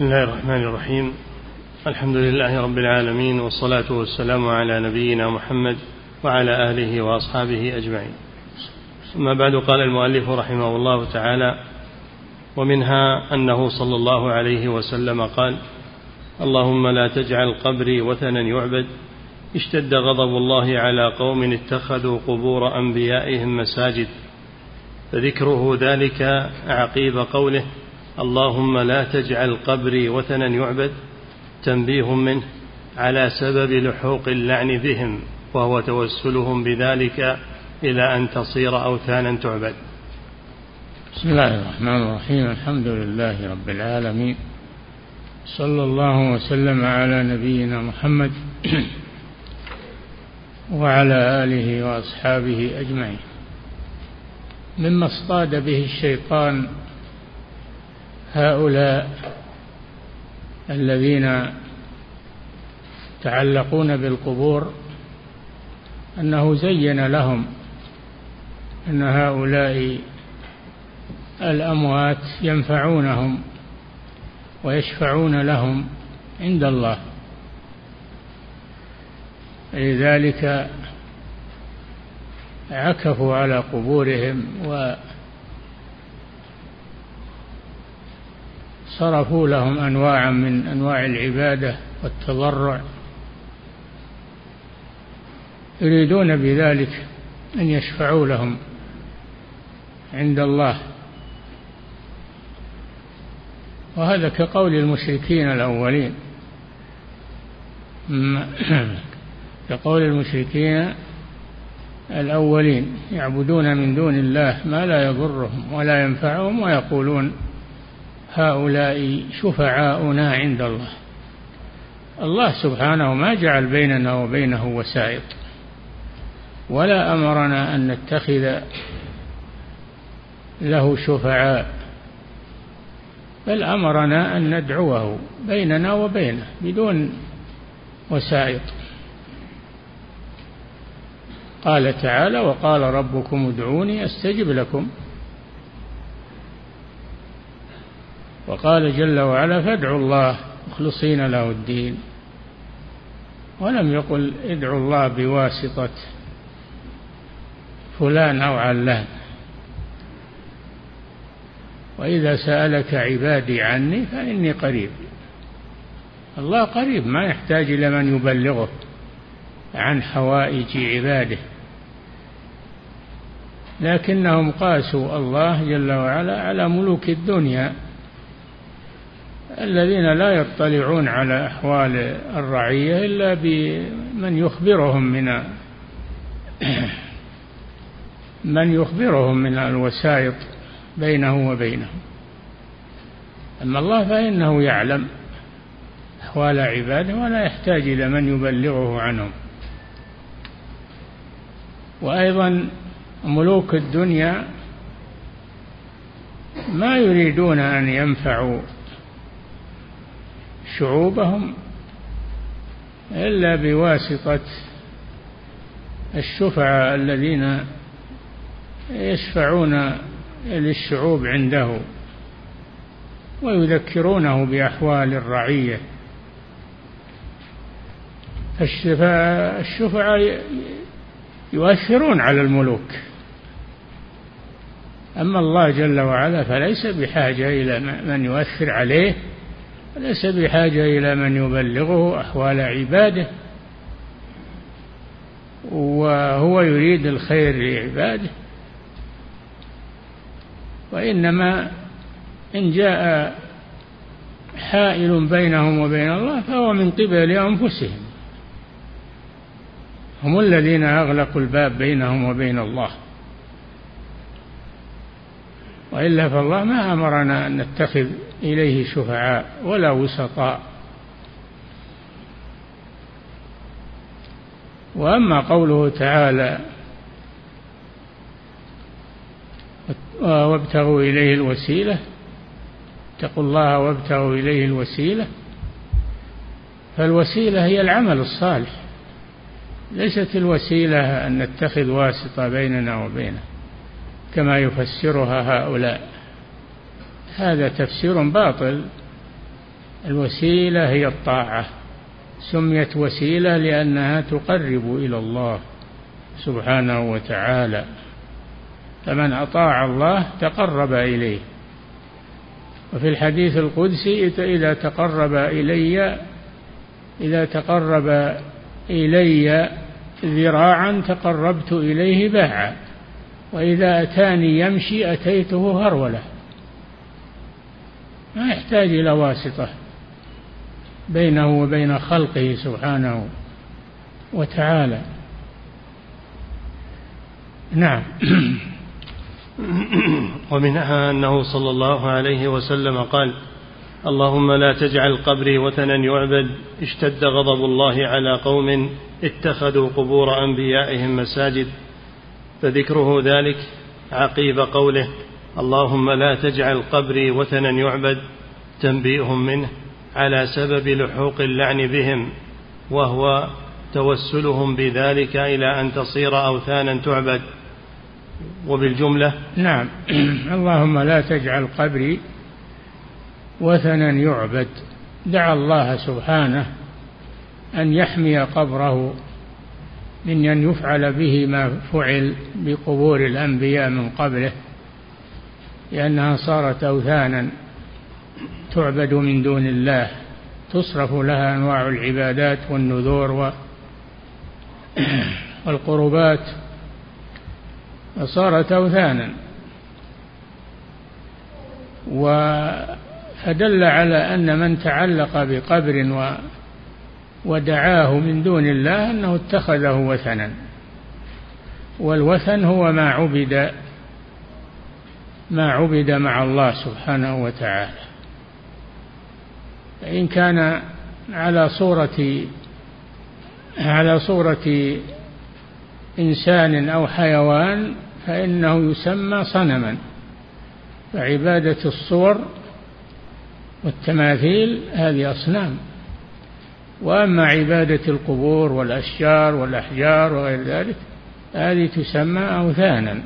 بسم الله الرحمن الرحيم. الحمد لله رب العالمين والصلاة والسلام على نبينا محمد وعلى آله وأصحابه أجمعين. ثم بعد قال المؤلف رحمه الله تعالى ومنها أنه صلى الله عليه وسلم قال اللهم لا تجعل قبري وثنا يعبد اشتد غضب الله على قوم اتخذوا قبور أنبيائهم مساجد فذكره ذلك عقيب قوله اللهم لا تجعل قبري وثنا يعبد تنبيه منه على سبب لحوق اللعن بهم وهو توسلهم بذلك إلى أن تصير أوثانا تعبد. بسم الله الرحمن الرحيم الحمد لله رب العالمين صلى الله وسلم على نبينا محمد وعلى آله وأصحابه أجمعين. مما اصطاد به الشيطان هؤلاء الذين يتعلقون بالقبور أنه زين لهم أن هؤلاء الأموات ينفعونهم ويشفعون لهم عند الله. لذلك عكفوا على قبورهم وصرفوا لهم أنواعا من أنواع العبادة والتضرع. يريدون بذلك أن يشفعوا لهم عند الله. وهذا كقول المشركين الأولين. كقول المشركين الأولين يعبدون من دون الله ما لا يضرهم ولا ينفعهم ويقولون هؤلاء شفعاؤنا عند الله. الله سبحانه ما جعل بيننا وبينه وسائط. ولا أمرنا أن نتخذ له شفعاء بل أمرنا أن ندعوه بيننا وبينه بدون وسائط. قال تعالى وقال ربكم ادعوني أستجب لكم. وقال جل وعلا فادعوا الله مخلصين له الدين. ولم يقل ادعوا الله بواسطة فلان أو علان. وإذا سألك عبادي عني فإني قريب. الله قريب ما يحتاج إلى من يبلغه عن حوائج عباده. لكنهم قاسوا الله جل وعلا على ملوك الدنيا. الذين لا يطلعون على أحوال الرعية إلا بمن يخبرهم من من يخبرهم من الوسائط بينه وبينهم. أما الله فإنه يعلم أحوال عباده ولا يحتاج إلى من يبلغه عنهم. وأيضا ملوك الدنيا ما يريدون أن ينفعوا شعوبهم إلا بواسطة الشفعاء الذين يشفعون للشعوب عنده ويذكرونه بأحوال الرعية. الشفعاء يؤثرون على الملوك. أما الله جل وعلا فليس بحاجة إلى من يؤثر عليه وليس بحاجة إلى من يبلغه أحوال عباده وهو يريد الخير لعباده. وإنما إن جاء حائل بينهم وبين الله فهو من قبل أنفسهم. هم الذين أغلقوا الباب بينهم وبين الله. وإلا فالله ما أمرنا أن نتخذ إليه شفعاء ولا وسطاء. وأما قوله تعالى وابتغوا إليه الوسيلة اتقوا الله وابتغوا إليه الوسيلة. فالوسيلة هي العمل الصالح. ليست الوسيلة أن نتخذ واسطة بيننا وبينه. كما يفسرها هؤلاء. هذا تفسير باطل. الوسيلة هي الطاعة. سميت وسيلة لأنها تقرب إلى الله سبحانه وتعالى. فمن أطاع الله تقرب إليه. وفي الحديث القدسي إذا تقرب إلي إذا تقرب إلي ذراعا تقربت إليه باعا. وإذا أتاني يمشي أتيته هرولة. ما يحتاج إلى واسطة بينه وبين خلقه سبحانه وتعالى. نعم. ومنها أنه صلى الله عليه وسلم قال اللهم لا تجعل قبري وثنا يعبد اشتد غضب الله على قوم اتخذوا قبور أنبيائهم مساجد. فذكره ذلك عقيب قوله اللهم لا تجعل قبري وثنا يعبد تنبيه منه على سبب لحوق اللعن بهم وهو توسلهم بذلك إلى أن تصير أوثانا تعبد. وبالجملة نعم. اللهم لا تجعل قبري وثنا يعبد. دعا الله سبحانه أن يحمي قبره من أن يفعل به ما فعل بقبور الأنبياء من قبله لأنها صارت أوثانا تعبد من دون الله تصرف لها أنواع العبادات والنذور والقربات. فصارت أوثانا. فدل على أن من تعلق بقبر و ودعاه من دون الله أنه اتخذه وثنا والوثن هو ما عبد ما عبد مع الله سبحانه وتعالى. فإن كان على صورة على صورة إنسان أو حيوان فإنه يسمى صنما. فعبادة الصور والتماثيل هذه أصنام. وأما عبادة القبور والأشجار والأحجار وغير ذلك هذه تسمى أوثانا.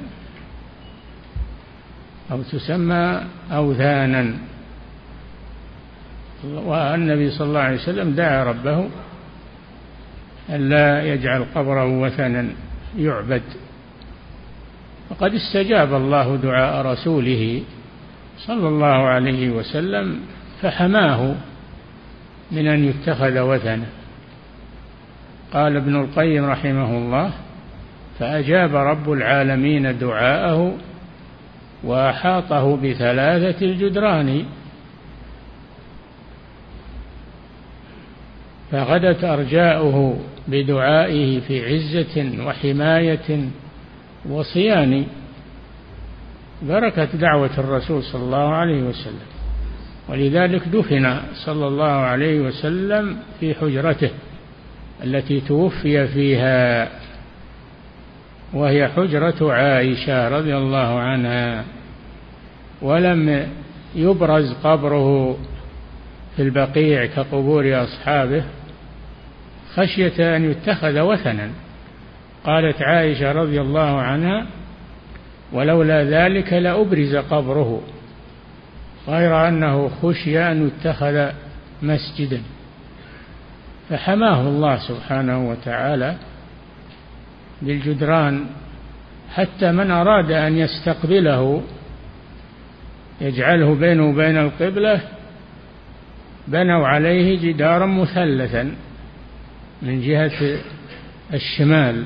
أو تسمى أوثانا. والنبي صلى الله عليه وسلم دعا ربه ألا يجعل قبره وثنا يعبد. وقد استجاب الله دعاء رسوله صلى الله عليه وسلم فحماه. من أن يتخذ وثنا قال ابن القيم رحمه الله فأجاب رب العالمين دعاءه وأحاطه بثلاثة الجدران. فغدت أرجاؤه بدعائه في عزة وحماية وصيان. بركة دعوة الرسول صلى الله عليه وسلم. ولذلك دفن صلى الله عليه وسلم في حجرته التي توفي فيها وهي حجرة عائشة رضي الله عنها ولم يبرز قبره في البقيع كقبور أصحابه خشية أن يتخذ وثنا. قالت عائشة رضي الله عنها ولولا ذلك لأبرز قبره. غير أنه خشي أن يتخذ مسجدا. فحماه الله سبحانه وتعالى بالجدران حتى من أراد أن يستقبله يجعله بينه وبين القبلة بنوا عليه جدارا مثلثا من جهة الشمال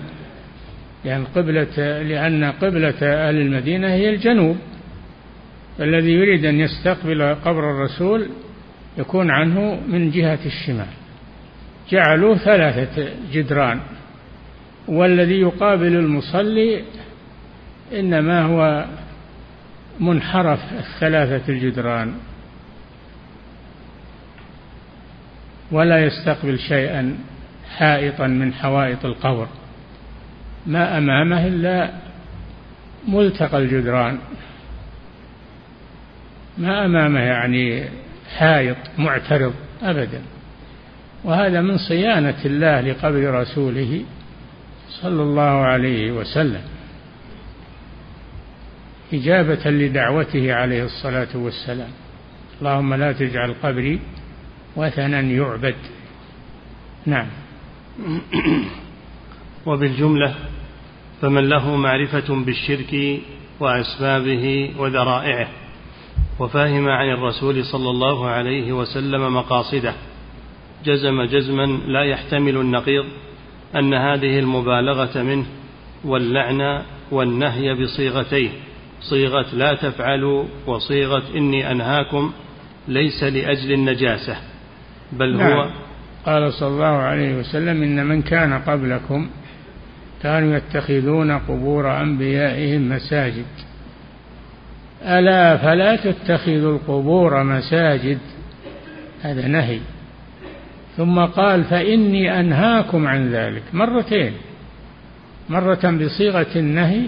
لأن قبلة لأن قبلة أهل المدينة هي الجنوب. الذي يريد أن يستقبل قبر الرسول يكون عنه من جهة الشمال. جعلوا ثلاثة جدران والذي يقابل المصلي إنما هو منحرف الثلاثة الجدران ولا يستقبل شيئا حائطا من حوائط القبر. ما أمامه إلا ملتقى الجدران. ما أمامه يعني حائط معترض أبدا. وهذا من صيانة الله لقبر رسوله صلى الله عليه وسلم إجابة لدعوته عليه الصلاة والسلام. اللهم لا تجعل قبري وثنا يعبد. نعم. وبالجملة فمن له معرفة بالشرك وأسبابه وذرائعه وفهم عن الرسول صلى الله عليه وسلم مقاصده جزم جزما لا يحتمل النقيض أن هذه المبالغة منه واللعن والنهي بصيغتيه صيغة لا تفعلوا وصيغة إني أنهاكم ليس لأجل النجاسة بل نعم. هو قال صلى الله عليه وسلم إن من كان قبلكم كانوا يتخذون قبور أنبيائهم مساجد ألا فلا تتخذوا القبور مساجد؟ هذا نهي. ثم قال فإني أنهاكم عن ذلك. مرتين. مرة بصيغة النهي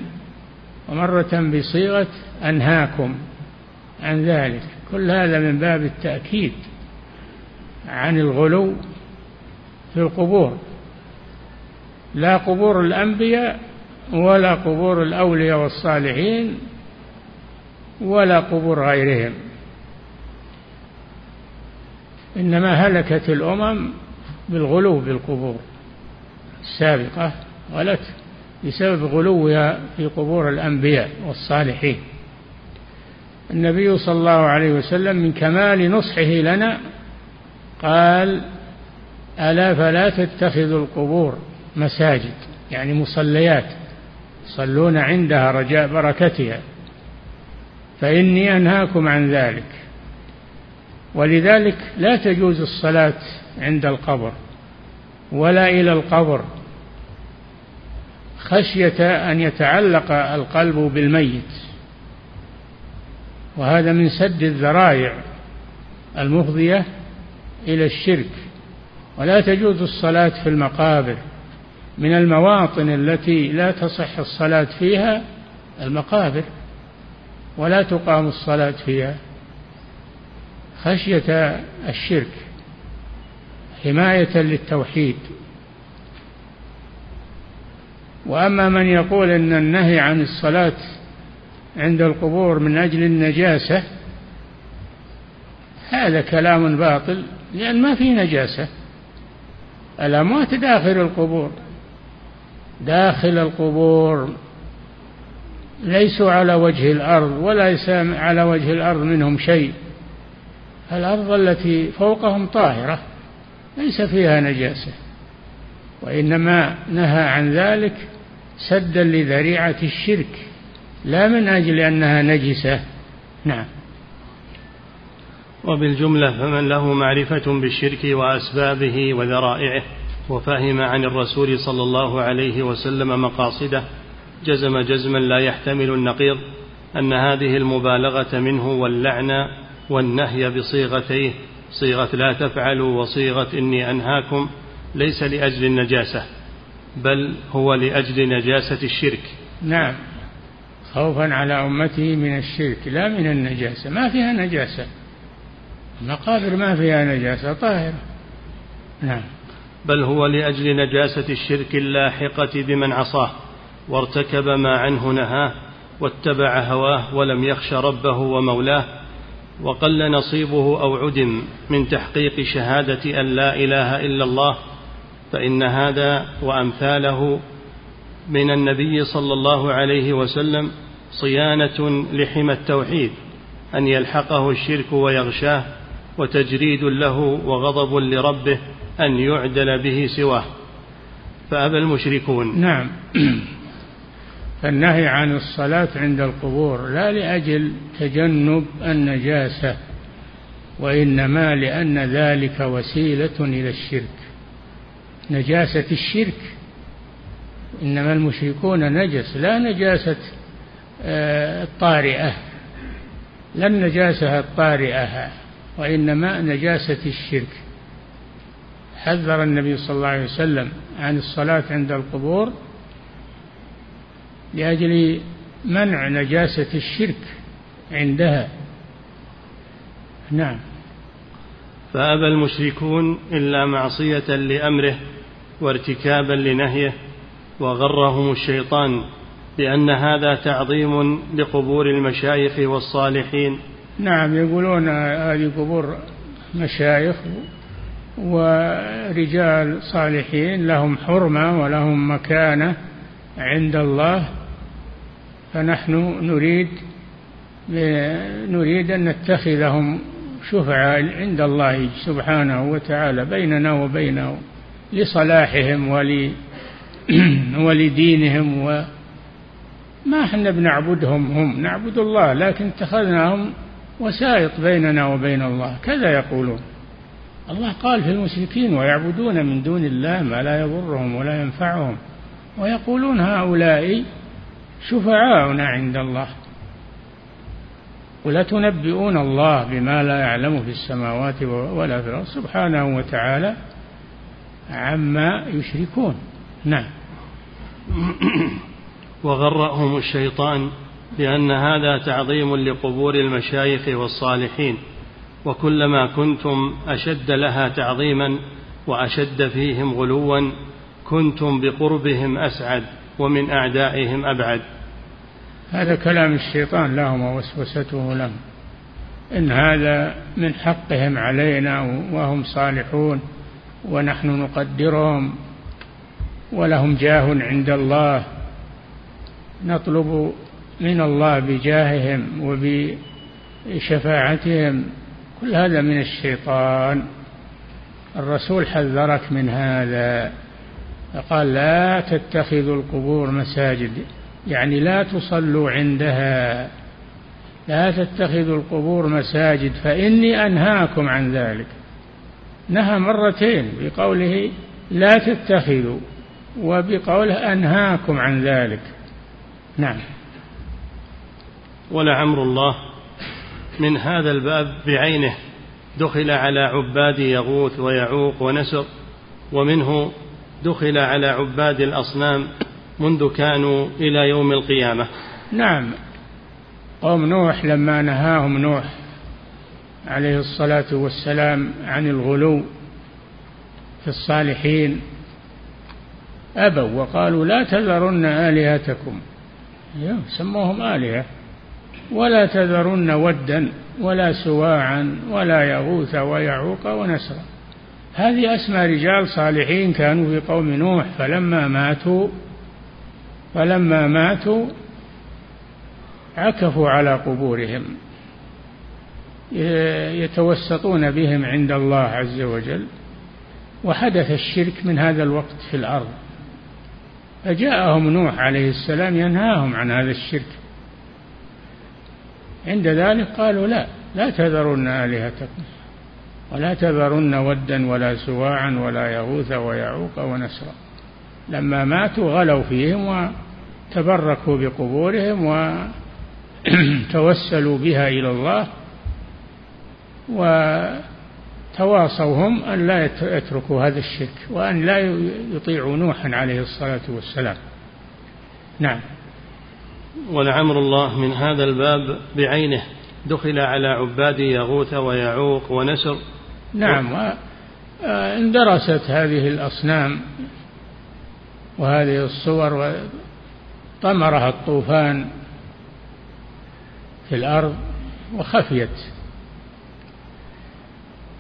ومرة بصيغة أنهاكم عن ذلك. كل هذا من باب التأكيد عن الغلو في القبور. لا قبور الأنبياء ولا قبور الأولياء والصالحين ولا قبور غيرهم. إنما هلكت الأمم بالغلو بالقبور السابقة غلت بسبب غلوها في قبور الأنبياء والصالحين. النبي صلى الله عليه وسلم من كمال نصحه لنا قال ألا فلا تتخذوا القبور مساجد؟ يعني مصليات يصلون عندها رجاء بركتها. فإني أنهاكم عن ذلك. ولذلك لا تجوز الصلاة عند القبر ولا إلى القبر خشية أن يتعلق القلب بالميت. وهذا من سد الذرائع المفضية إلى الشرك. ولا تجوز الصلاة في المقابر. من المواطن التي لا تصح الصلاة فيها المقابر. ولا تقام الصلاة فيها خشية الشرك حماية للتوحيد. وأما من يقول أن النهي عن الصلاة عند القبور من أجل النجاسة هذا كلام باطل لأن ما في نجاسة. الأموات داخل القبور؟ داخل القبور. ليسوا على وجه الأرض وليس على وجه الأرض منهم شيء. الأرض التي فوقهم طاهرة ليس فيها نجاسة. وإنما نهى عن ذلك سدا لذريعة الشرك لا من أجل أنها نجسة. نعم. وبالجملة فمن له معرفة بالشرك وأسبابه وذرائعه وفهم عن الرسول صلى الله عليه وسلم مقاصده جزم جزما لا يحتمل النقيض أن هذه المبالغة منه واللعن والنهي بصيغتيه صيغة لا تفعلوا وصيغة إني أنهاكم ليس لأجل النجاسة بل هو لأجل نجاسة الشرك. نعم. خوفا على أمته من الشرك لا من النجاسة. ما فيها نجاسة. المقابر ما فيها نجاسة طاهرة. نعم. بل هو لأجل نجاسة الشرك اللاحقة بمن عصاه. وارتكب ما عنه نهاه واتبع هواه ولم يخش ربه ومولاه وقل نصيبه أو عدم من تحقيق شهادة أن لا إله إلا الله فإن هذا وأمثاله من النبي صلى الله عليه وسلم صيانة لحمى التوحيد أن يلحقه الشرك ويغشاه وتجريد له وغضب لربه أن يعدل به سواه. فأبى المشركون. نعم. فالنهي عن الصلاة عند القبور لا لأجل تجنب النجاسة وإنما لأن ذلك وسيلة إلى الشرك. نجاسة الشرك إنما المشركون نجس لا نجاسة آه، الطارئة. لا النجاسة الطارئة وإنما نجاسة الشرك. حذر النبي صلى الله عليه وسلم عن الصلاة عند القبور لأجل منع نجاسة الشرك عندها. نعم. فأبى المشركون إلا معصية لأمره وارتكابا لنهيه وغرهم الشيطان بأن هذا تعظيم لقبور المشايخ والصالحين. نعم يقولون هذه قبور مشايخ ورجال صالحين لهم حرمة ولهم مكانة عند الله. فنحن نريد نريد أن نتخذهم شفعاء عند الله سبحانه وتعالى بيننا وبينه لصلاحهم ول ولدينهم و ما إحنا بنعبدهم هم نعبد الله لكن اتخذناهم وسائط بيننا وبين الله. كذا يقولون. الله قال في المشركين ويعبدون من دون الله ما لا يضرهم ولا ينفعهم. ويقولون هؤلاء شفعاؤنا عند الله. ولا تنبئون الله بما لا يعلم في السماوات ولا في الأرض. سبحانه وتعالى عما يشركون. نعم. وغرهم الشيطان بأن هذا تعظيم لقبور المشايخ والصالحين. وكلما كنتم أشد لها تعظيما وأشد فيهم غلوا كنتم بقربهم أسعد. ومن أعدائهم أبعد. هذا كلام الشيطان لهم ووسوسته لهم. إن هذا من حقهم علينا وهم صالحون ونحن نقدرهم ولهم جاه عند الله. نطلب من الله بجاههم وبشفاعتهم. كل هذا من الشيطان. الرسول حذرك من هذا. فقال لا تتخذوا القبور مساجد يعني لا تصلوا عندها. لا تتخذوا القبور مساجد فإني أنهاكم عن ذلك. نهى مرتين بقوله لا تتخذوا وبقوله أنهاكم عن ذلك. نعم. ولعمر الله من هذا الباب بعينه. دخل على عباد يغوث ويعوق ونسر ومنه دخل على عباد الأصنام منذ كانوا إلى يوم القيامة. نعم. قوم نوح لما نهاهم نوح عليه الصلاة والسلام عن الغلو في الصالحين أبوا وقالوا لا تذرن آلهتكم. سموهم آلهة. ولا تذرن ودا ولا سواعا ولا يغوث ويعوق ونسرا. هذه أسماء رجال صالحين كانوا في قوم نوح فلما ماتوا فلما ماتوا عكفوا على قبورهم. يتوسطون بهم عند الله عز وجل. وحدث الشرك من هذا الوقت في الأرض. فجاءهم نوح عليه السلام ينهاهم عن هذا الشرك. عند ذلك قالوا لا لا تذرن آلهتكم. ولا تذرن ودا ولا سواعا ولا يغوث ويعوق ونسرا لما ماتوا غلوا فيهم وتبركوا بقبورهم وتوسلوا بها إلى الله وتواصوا هم أن لا يتركوا هذا الشرك وأن لا يطيعوا نوحا عليه الصلاة والسلام. نعم. ولعمر الله من هذا الباب بعينه دخل على عباد يغوث ويعوق ونسر. نعم اندرست هذه الأصنام وهذه الصور طمرها الطوفان في الأرض وخفيت.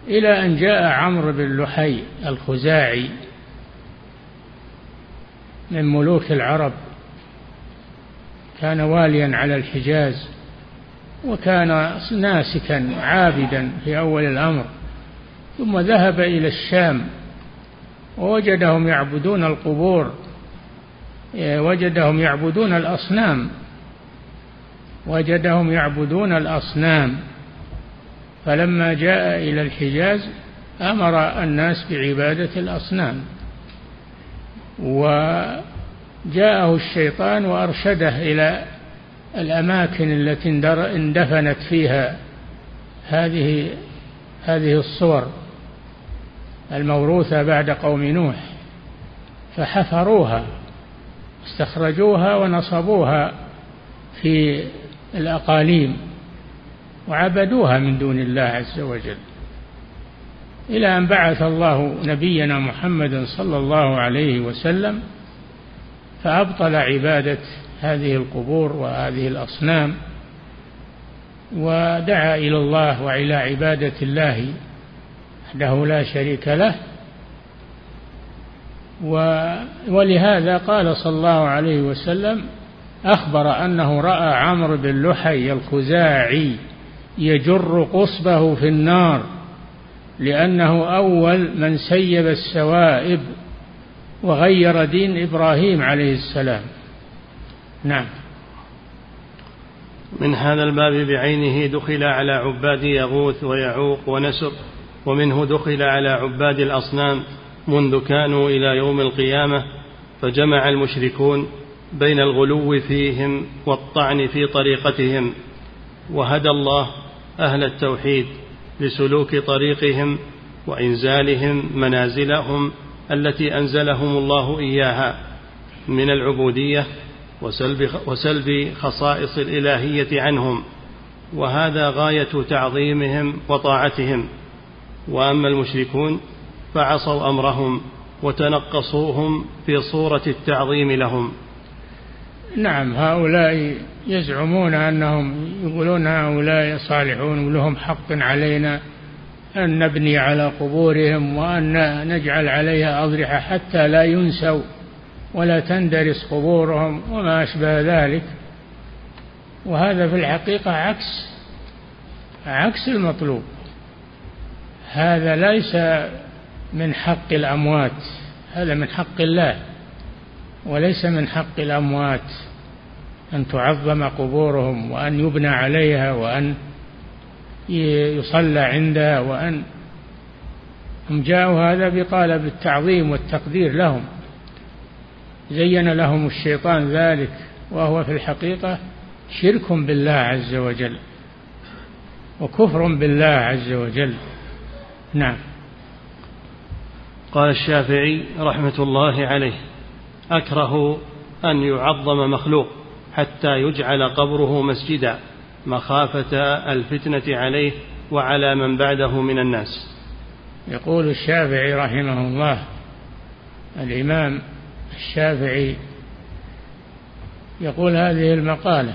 إلى أن جاء عمرو بن لحي الخزاعي من ملوك العرب كان واليا على الحجاز وكان ناسكا عابدا في أول الأمر. ثم ذهب إلى الشام ووجدهم يعبدون القبور وجدهم يعبدون الأصنام وجدهم يعبدون الأصنام. فلما جاء إلى الحجاز أمر الناس بعبادة الأصنام وجاءه الشيطان وأرشده إلى الأماكن التي اندفنت فيها هذه هذه الصور الموروثة بعد قوم نوح فحفروها استخرجوها ونصبوها في الأقاليم وعبدوها من دون الله عز وجل إلى أن بعث الله نبينا محمدا صلى الله عليه وسلم فأبطل عبادة هذه القبور وهذه الأصنام ودعا إلى الله وإلى عبادة الله وحده لا شريك له. ولهذا قال صلى الله عليه وسلم أخبر أنه رأى عمرو بن لحي الخزاعي يجر قصبه في النار لأنه أول من سيب السوائب وغير دين إبراهيم عليه السلام. نعم. من هذا الباب بعينه دخل على عباد يغوث ويعوق ونسر ومنه دخل على عباد الأصنام منذ كانوا إلى يوم القيامة فجمع المشركون بين الغلو فيهم والطعن في طريقتهم وهدى الله أهل التوحيد لسلوك طريقهم وإنزالهم منازلهم التي أنزلهم الله إياها من العبودية وسلب, وسلب خصائص الإلهية عنهم وهذا غاية تعظيمهم وطاعتهم. وأما المشركون فعصوا أمرهم وتنقصوهم في صورة التعظيم لهم. نعم هؤلاء يزعمون أنهم يقولون هؤلاء صالحون ولهم حق علينا أن نبني على قبورهم وأن نجعل عليها أضرحة حتى لا ينسوا. ولا تندرس قبورهم وما أشبه ذلك. وهذا في الحقيقة عكس عكس المطلوب. هذا ليس من حق الأموات هذا من حق الله وليس من حق الأموات أن تعظم قبورهم وأن يبنى عليها وأن يصلى عندها وأن هم جاءوا هذا بطالب التعظيم والتقدير لهم. زين لهم الشيطان ذلك وهو في الحقيقة شرك بالله عز وجل وكفر بالله عز وجل. نعم. قال الشافعي رحمة الله عليه أكره أن يعظم مخلوق حتى يجعل قبره مسجدا مخافة الفتنة عليه وعلى من بعده من الناس. يقول الشافعي رحمه الله الإمام الشافعي يقول هذه المقالة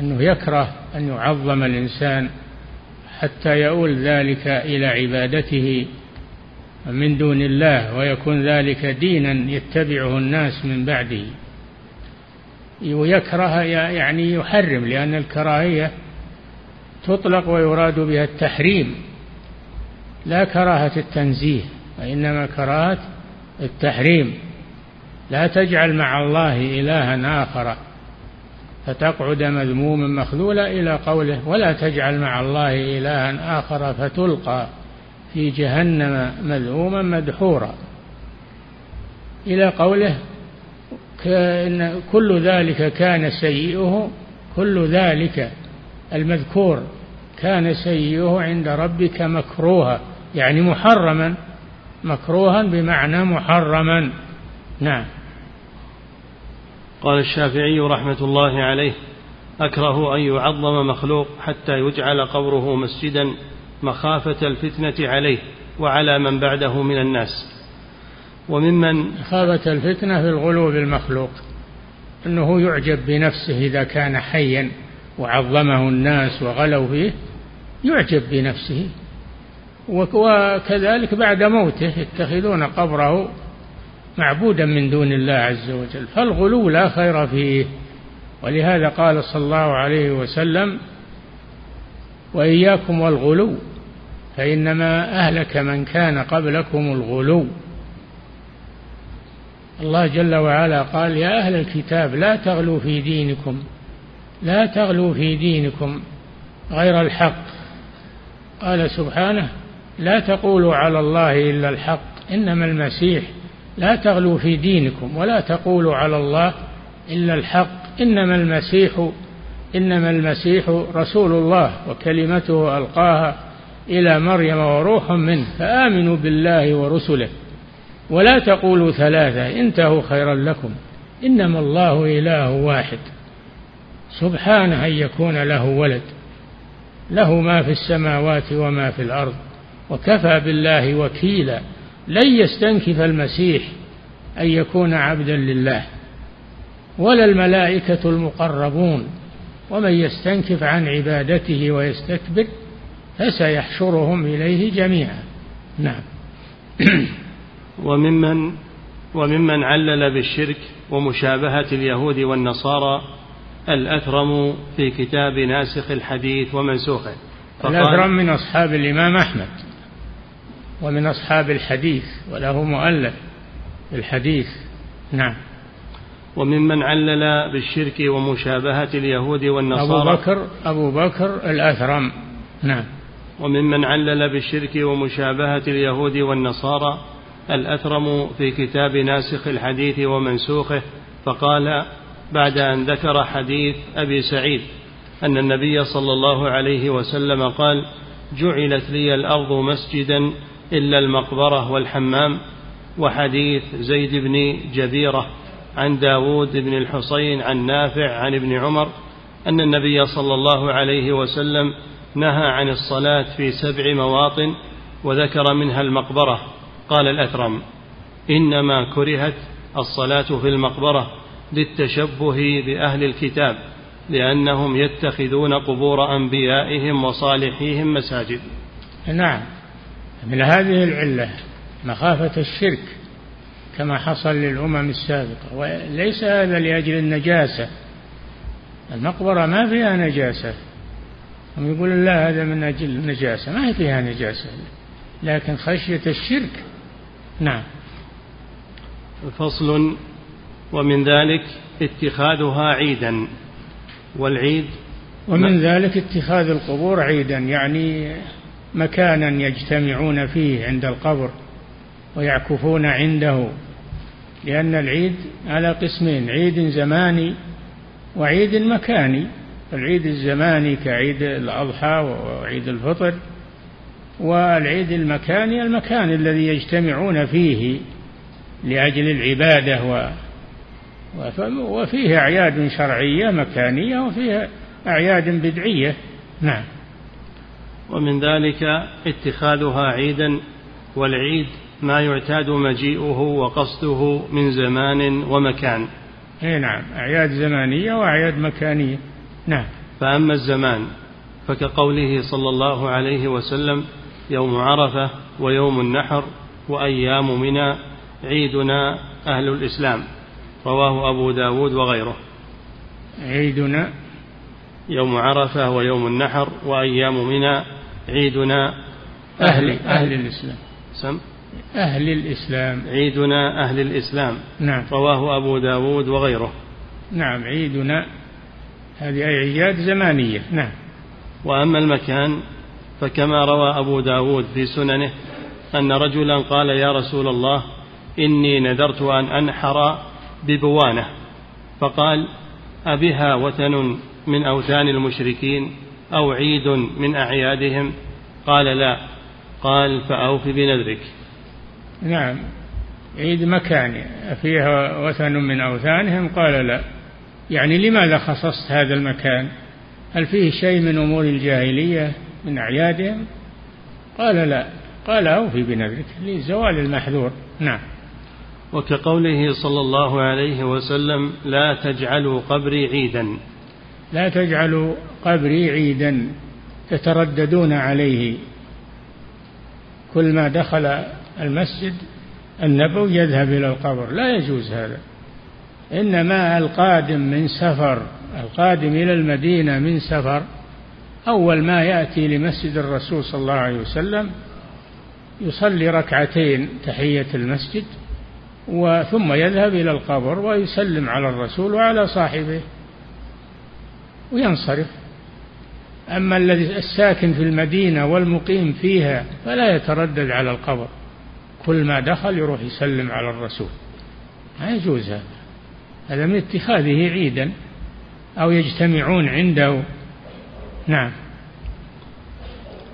أنه يكره أن يعظم الإنسان حتى يؤول ذلك إلى عبادته من دون الله ويكون ذلك دينا يتبعه الناس من بعده. ويكره يعني يحرم لأن الكراهية تطلق ويراد بها التحريم لا كراهة التنزيه وإنما كراهة التحريم. لا تجعل مع الله إلها آخر. فتقعد مذموما مخذولا إلى قوله ولا تجعل مع الله إلها آخر فتلقى في جهنم مذءوما مدحورا. إلى قوله كأن كل ذلك كان سيئه كل ذلك المذكور كان سيئه عند ربك مكروها يعني محرما. مكروها بمعنى محرما. نعم. قال الشافعي رحمة الله عليه أكره أن يعظم مخلوق حتى يجعل قبره مسجدا مخافة الفتنة عليه وعلى من بعده من الناس. وممن مخافة الفتنة في الغلو بالمخلوق أنه يعجب بنفسه إذا كان حيا وعظمه الناس وغلوا فيه يعجب بنفسه. وكذلك بعد موته يتخذون قبره معبودا من دون الله عز وجل. فالغلو لا خير فيه. ولهذا قال صلى الله عليه وسلم وإياكم والغلو فإنما أهلك من كان قبلكم الغلو. الله جل وعلا قال يا أهل الكتاب لا تغلوا في دينكم لا تغلوا في دينكم غير الحق. قال سبحانه لا تقولوا على الله إلا الحق إنما المسيح لا تغلوا في دينكم ولا تقولوا على الله إلا الحق إنما المسيح إنما المسيح رسول الله وكلمته ألقاها إلى مريم وروح منه فآمنوا بالله ورسله. ولا تقولوا ثلاثة انتهوا خيرا لكم إنما الله إله واحد. سبحانه أن يكون له ولد له ما في السماوات وما في الأرض. وكفى بالله وكيلا لن يستنكف المسيح أن يكون عبدا لله ولا الملائكة المقربون ومن يستنكف عن عبادته ويستكبر فسيحشرهم إليه جميعا. نعم. وممن وممن علل بالشرك ومشابهة اليهود والنصارى الأثرم في كتاب ناسخ الحديث ومنسوخه. الأثرم من أصحاب الإمام أحمد. ومن أصحاب الحديث وله مؤلف الحديث. نعم. وممن علل بالشرك ومشابهة اليهود والنصارى. أبو بكر أبو بكر الأثرم. نعم. وممن علل بالشرك ومشابهة اليهود والنصارى. الأثرم في كتاب ناسخ الحديث ومنسوخه فقال بعد أن ذكر حديث أبي سعيد أن النبي صلى الله عليه وسلم قال جعلت لي الأرض مسجدا إلا المقبرة والحمام وحديث زيد بن جبيرة عن داود بن الحصين عن نافع عن ابن عمر أن النبي صلى الله عليه وسلم نهى عن الصلاة في سبع مواطن وذكر منها المقبرة. قال الأثرم إنما كرهت الصلاة في المقبرة للتشبه بأهل الكتاب لأنهم يتخذون قبور أنبيائهم وصالحيهم مساجد. نعم. من هذه العلة مخافة الشرك كما حصل للأمم السابقة. وليس هذا لأجل النجاسة المقبرة ما فيها نجاسة. هم يقول لا هذا من أجل النجاسة. ما هي فيها نجاسة. لكن خشية الشرك نعم. فصل ومن ذلك اتخاذها عيدا. والعيد ومن ذلك اتخاذ القبور عيدا يعني مكانا يجتمعون فيه عند القبر ويعكفون عنده لأن العيد على قسمين عيد زماني وعيد مكاني. العيد الزماني كعيد الأضحى وعيد الفطر والعيد المكاني المكان الذي يجتمعون فيه لأجل العبادة و وفيه أعياد شرعية مكانية وفيها أعياد بدعية. نعم. ومن ذلك اتخاذها عيدا والعيد ما يعتاد مجيئه وقصده من زمان ومكان. إي نعم أعياد زمانية وأعياد مكانية. نعم. فأما الزمان فكقوله صلى الله عليه وسلم يوم عرفة ويوم النحر وأيام منى عيدنا أهل الإسلام. رواه أبو داود وغيره. عيدنا. يوم عرفة ويوم النحر وأيام منى عيدنا أهل أهل الإسلام. سم؟ أهل الإسلام. عيدنا أهل الإسلام. نعم. رواه أبو داود وغيره. نعم عيدنا. هذه أعياد زمانية. نعم. وأما المكان فكما روى أبو داود في سننه أن رجلا قال يا رسول الله إني نذرت أن أنحر ببوانة. فقال أبها وثن من أوثان المشركين أو عيد من أعيادهم؟ قال لا. قال فأوف بنذرك. نعم. عيد مكاني. فيها وثن من أوثانهم؟ قال لا. يعني لماذا خصصت هذا المكان؟ هل فيه شيء من أمور الجاهلية من أعيادهم؟ قال لا. قال أوفي بنذرك. لزوال المحذور. نعم. وكقوله صلى الله عليه وسلم لا تجعلوا قبري عيدا. لا تجعلوا قبري عيدا تترددون عليه. كل ما دخل المسجد النبوي يذهب إلى القبر. لا يجوز هذا. إنما القادم من سفر القادم إلى المدينة من سفر أول ما يأتي لمسجد الرسول صلى الله عليه وسلم يصلي ركعتين تحية المسجد وثم يذهب إلى القبر ويسلم على الرسول وعلى صاحبه. وينصرف. أما الذي الساكن في المدينة والمقيم فيها فلا يتردد على القبر. كل ما دخل يروح يسلم على الرسول. ما يجوز هذا. هذا من اتخاذه عيدا أو يجتمعون عنده. نعم.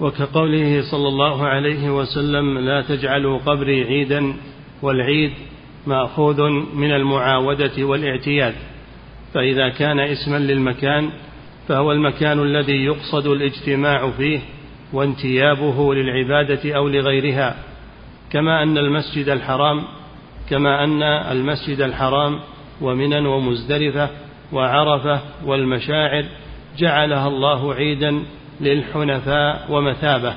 وكقوله صلى الله عليه وسلم لا تجعلوا قبري عيدا والعيد مأخوذ من المعاودة والإعتياد. فإذا كان اسما للمكان فهو المكان الذي يقصد الاجتماع فيه وانتيابه للعبادة أو لغيرها كما أن المسجد الحرام كما أن المسجد الحرام ومنى ومزدلفة وعرفة والمشاعر جعلها الله عيدا للحنفاء ومثابة.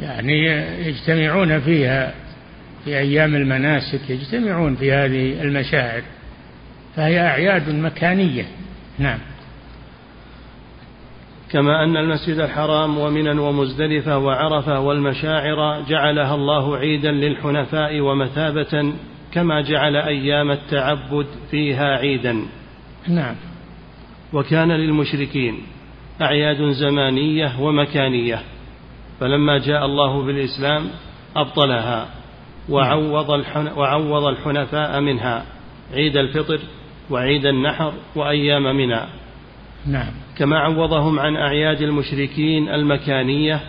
يعني يجتمعون فيها في أيام المناسك يجتمعون في هذه المشاعر. فهي أعياد مكانية. نعم. كما أن المسجد الحرام ومنى ومزدلفة وعرفة والمشاعر جعلها الله عيدا للحنفاء ومثابة كما جعل أيام التعبد فيها عيدا. نعم. وكان للمشركين أعياد زمانية ومكانية فلما جاء الله بالإسلام أبطلها وعوض, وعوض الحنفاء منها عيد الفطر وعيد النحر وأيام منى. نعم. كما عوضهم عن أعياد المشركين المكانية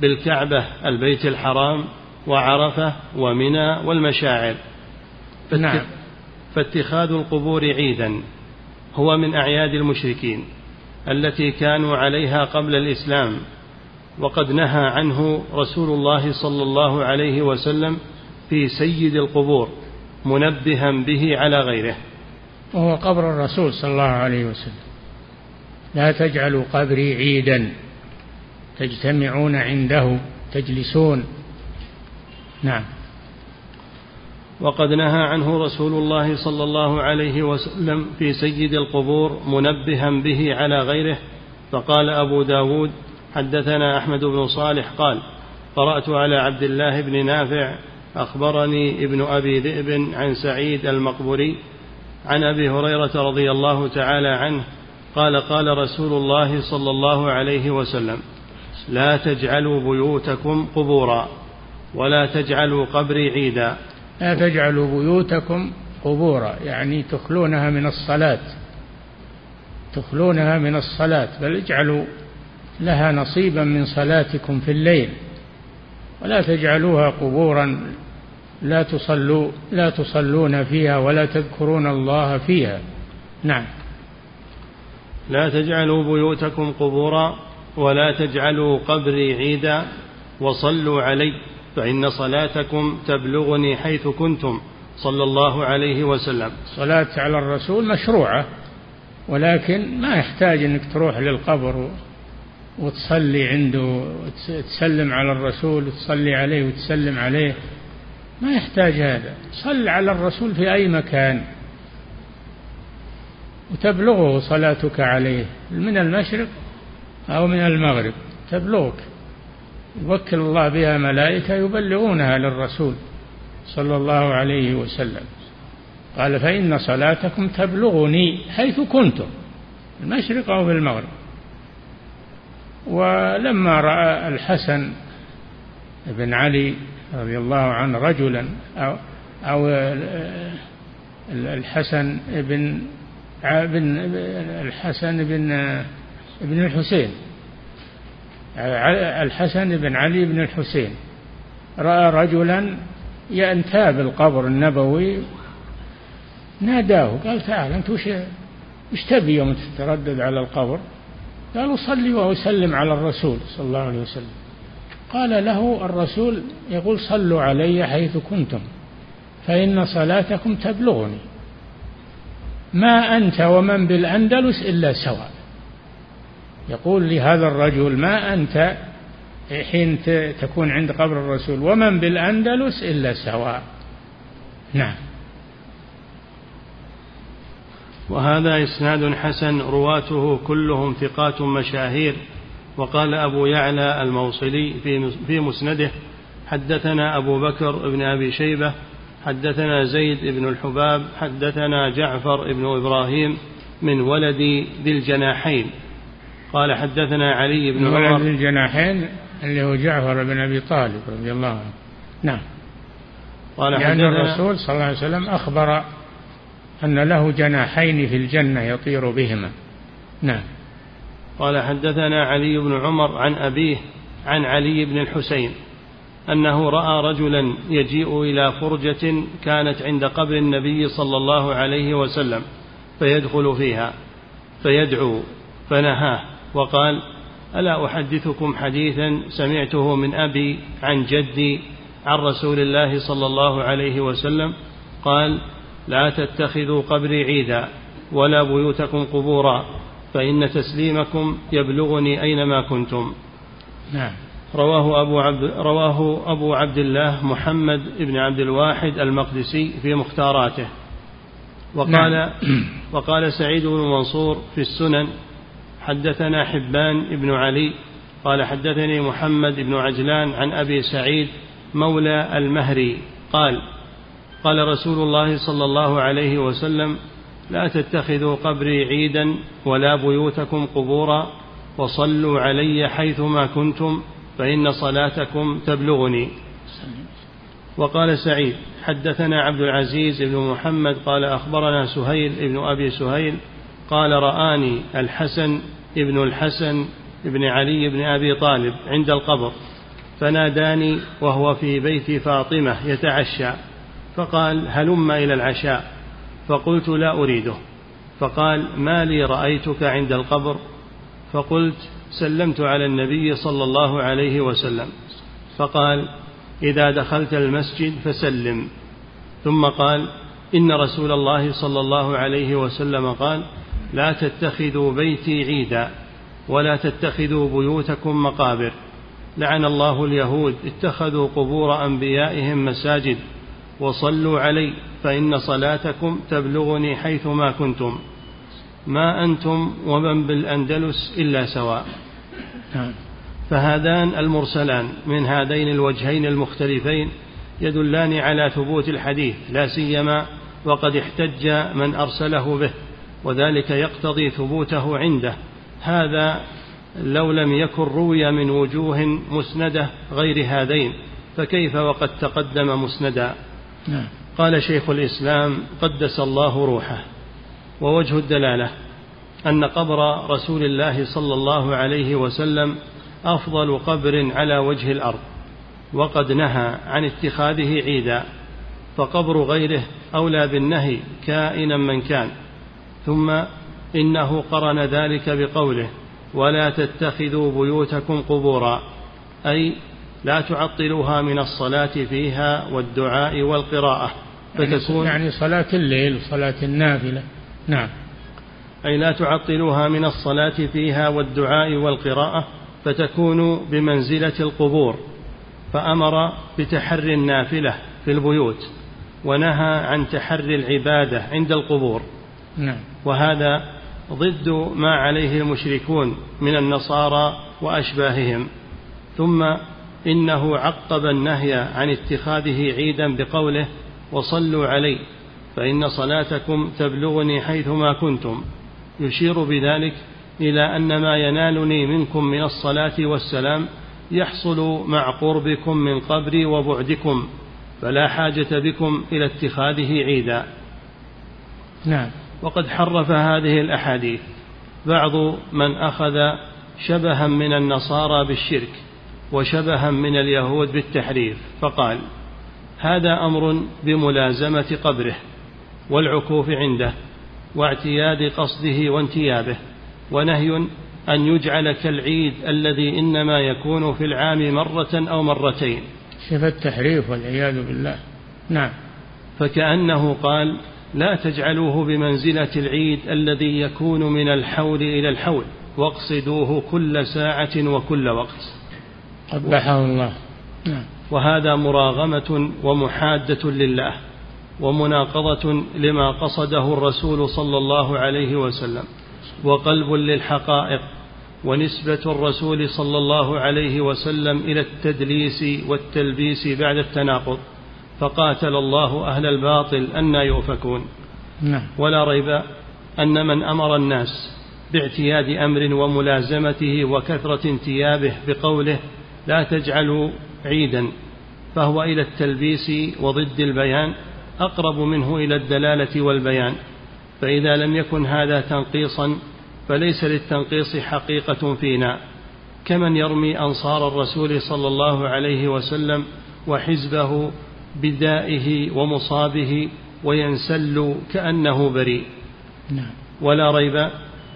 بالكعبة البيت الحرام وعرفة ومنى والمشاعر. نعم. فاتخاذ القبور عيدا هو من أعياد المشركين التي كانوا عليها قبل الإسلام. وقد نهى عنه رسول الله صلى الله عليه وسلم في سيد القبور منبها به على غيره. وهو قبر الرسول صلى الله عليه وسلم. لا تجعلوا قبري عيدا. تجتمعون عنده تجلسون. نعم. وقد نهى عنه رسول الله صلى الله عليه وسلم في سيد القبور منبها به على غيره فقال أبو داود حدثنا أحمد بن صالح قال قرأت على عبد الله بن نافع أخبرني ابن أبي ذئب عن سعيد المقبري عن أبي هريرة رضي الله تعالى عنه قال قال رسول الله صلى الله عليه وسلم لا تجعلوا بيوتكم قبورا ولا تجعلوا قبري عيدا. لا تجعلوا بيوتكم قبورا يعني تخلونها من الصلاة تخلونها من الصلاة بل اجعلوا لها نصيبا من صلاتكم في الليل ولا تجعلوها قبورا لا تصلوا لا تصلون فيها ولا تذكرون الله فيها. نعم. لا تجعلوا بيوتكم قبورا ولا تجعلوا قبري عيدا وصلوا علي فإن صلاتكم تبلغني حيث كنتم صلى الله عليه وسلم. صلاة على الرسول مشروعة ولكن ما يحتاج أنك تروح للقبر وتصلي عنده وتسلم على الرسول وتصلي عليه وتسلم عليه. ما يحتاج هذا. صل على الرسول في أي مكان. وتبلغه صلاتك عليه. من المشرق أو من المغرب. تبلغك. يوكل الله بها ملائكة يبلغونها للرسول صلى الله عليه وسلم. قال فإن صلاتكم تبلغني حيث كنتم. المشرق أو في المغرب. ولما رأى الحسن بن علي رضي الله عنه رجلا أو, أو الحسن بن بن الحسن بن بن الحسين. الحسن بن علي بن الحسين. رأى رجلا ينتاب القبر النبوي. ناداه قال تعال أنت وش وش تبي يوم تتردد على القبر؟ قال أصلي وأسلم على الرسول صلى الله عليه وسلم. قال له الرسول يقول صلوا علي حيث كنتم فإن صلاتكم تبلغني. ما أنت ومن بالأندلس إلا سواء. يقول لهذا الرجل ما أنت حين تكون عند قبر الرسول ومن بالأندلس إلا سواء. نعم. وهذا إسناد حسن رواته كلهم ثقات مشاهير. وقال أبو يعلى الموصلي في مسنده حدثنا أبو بكر بن أبي شيبة حدثنا زيد بن الحباب حدثنا جعفر بن إبراهيم من ولد ذي الجناحين. قال حدثنا علي بن عمر ولد ذي الجناحين اللي هو جعفر بن أبي طالب رضي الله عنه. نعم. قال لأن الرسول صلى الله عليه وسلم أخبر أن له جناحين في الجنة يطير بهما. نعم. قال حدثنا علي بن عمر عن أبيه عن علي بن الحسين أنه رأى رجلا يجيء إلى فرجة كانت عند قبر النبي صلى الله عليه وسلم فيدخل فيها فيدعو فنهاه وقال ألا أحدثكم حديثا سمعته من أبي عن جدي عن رسول الله صلى الله عليه وسلم؟ قال لا تتخذوا قبري عيدا ولا بيوتكم قبورا فإن تسليمكم يبلغني أينما كنتم. نعم. رواه أبو عبد رواه أبو عبد الله محمد بن عبد الواحد المقدسي في مختاراته. وقال نعم. وقال سعيد بن منصور في السنن حدثنا حبان بن علي قال حدثني محمد بن عجلان عن أبي سعيد مولى المهري قال قال رسول الله صلى الله عليه وسلم لا تتخذوا قبري عيدا ولا بيوتكم قبورا وصلوا علي حيثما كنتم فإن صلاتكم تبلغني. وقال سعيد حدثنا عبد العزيز بن محمد قال أخبرنا سهيل بن أبي سهيل قال رآني الحسن ابن الحسن بن علي بن أبي طالب عند القبر فناداني وهو في بيت فاطمة يتعشى فقال هلم إلى العشاء. فقلت لا أريده. فقال ما لي رأيتك عند القبر؟ فقلت سلمت على النبي صلى الله عليه وسلم. فقال إذا دخلت المسجد فسلم. ثم قال إن رسول الله صلى الله عليه وسلم قال لا تتخذوا بيتي عيدا ولا تتخذوا بيوتكم مقابر. لعن الله اليهود اتخذوا قبور أنبيائهم مساجد وصلوا علي فإن صلاتكم تبلغني حيثما كنتم. ما أنتم ومن بالأندلس إلا سواء. نعم. فهذان المرسلان من هذين الوجهين المختلفين يدلان على ثبوت الحديث لا سيما وقد احتج من أرسله به وذلك يقتضي ثبوته عنده. هذا لو لم يكن روي من وجوه مسندة غير هذين فكيف وقد تقدم مسندا؟ نعم. قال شيخ الإسلام قدس الله روحه ووجه الدلالة أن قبر رسول الله صلى الله عليه وسلم أفضل قبر على وجه الأرض وقد نهى عن اتخاذه عيدا فقبر غيره أولى بالنهي كائنا من كان ثم إنه قرن ذلك بقوله ولا تتخذوا بيوتكم قبورا أي لا تعطلوها من الصلاة فيها والدعاء والقراءة فتكون يعني صلاة الليل وصلاة النافلة. نعم. أي لا تعطلوها من الصلاة فيها والدعاء والقراءة فتكون بمنزلة القبور فأمر بتحري النافلة في البيوت ونهى عن تحري العبادة عند القبور. نعم. وهذا ضد ما عليه المشركون من النصارى وأشباههم. ثم إنه عقب النهي عن اتخاذه عيدا بقوله وصلوا علي فإن صلاتكم تبلغني حيثما كنتم. يشير بذلك إلى أن ما ينالني منكم من الصلاة والسلام يحصل مع قربكم من قبري وبعدكم فلا حاجة بكم إلى اتخاذه عيدا. نعم. وقد حرف هذه الأحاديث. بعض من أخذ شبها من النصارى بالشرك وشبها من اليهود بالتحريف فقال هذا أمر بملازمة قبره والعكوف عنده واعتياد قصده وانتيابه ونهي أن يجعل كالعيد الذي إنما يكون في العام مرة أو مرتين. شف التحريف والعياذ بالله. نعم. فكأنه قال لا تجعلوه بمنزلة العيد الذي يكون من الحول إلى الحول واقصدوه كل ساعة وكل وقت. قبحه الله. نعم. وهذا مراغمة ومحادة لله ومناقضة لما قصده الرسول صلى الله عليه وسلم وقلب للحقائق ونسبة الرسول صلى الله عليه وسلم إلى التدليس والتلبيس بعد التناقض فقاتل الله أهل الباطل أن يؤفكون. نعم. ولا ريب أن من أمر الناس باعتياد أمر وملازمته وكثرة انتيابه بقوله لا تجعلوا عيدا فهو إلى التلبيس وضد البيان أقرب منه إلى الدلالة والبيان. فإذا لم يكن هذا تنقيصا فليس للتنقيص حقيقة فينا. كمن يرمي أنصار الرسول صلى الله عليه وسلم وحزبه بدائه ومصابه وينسل كأنه بريء. نعم. ولا ريب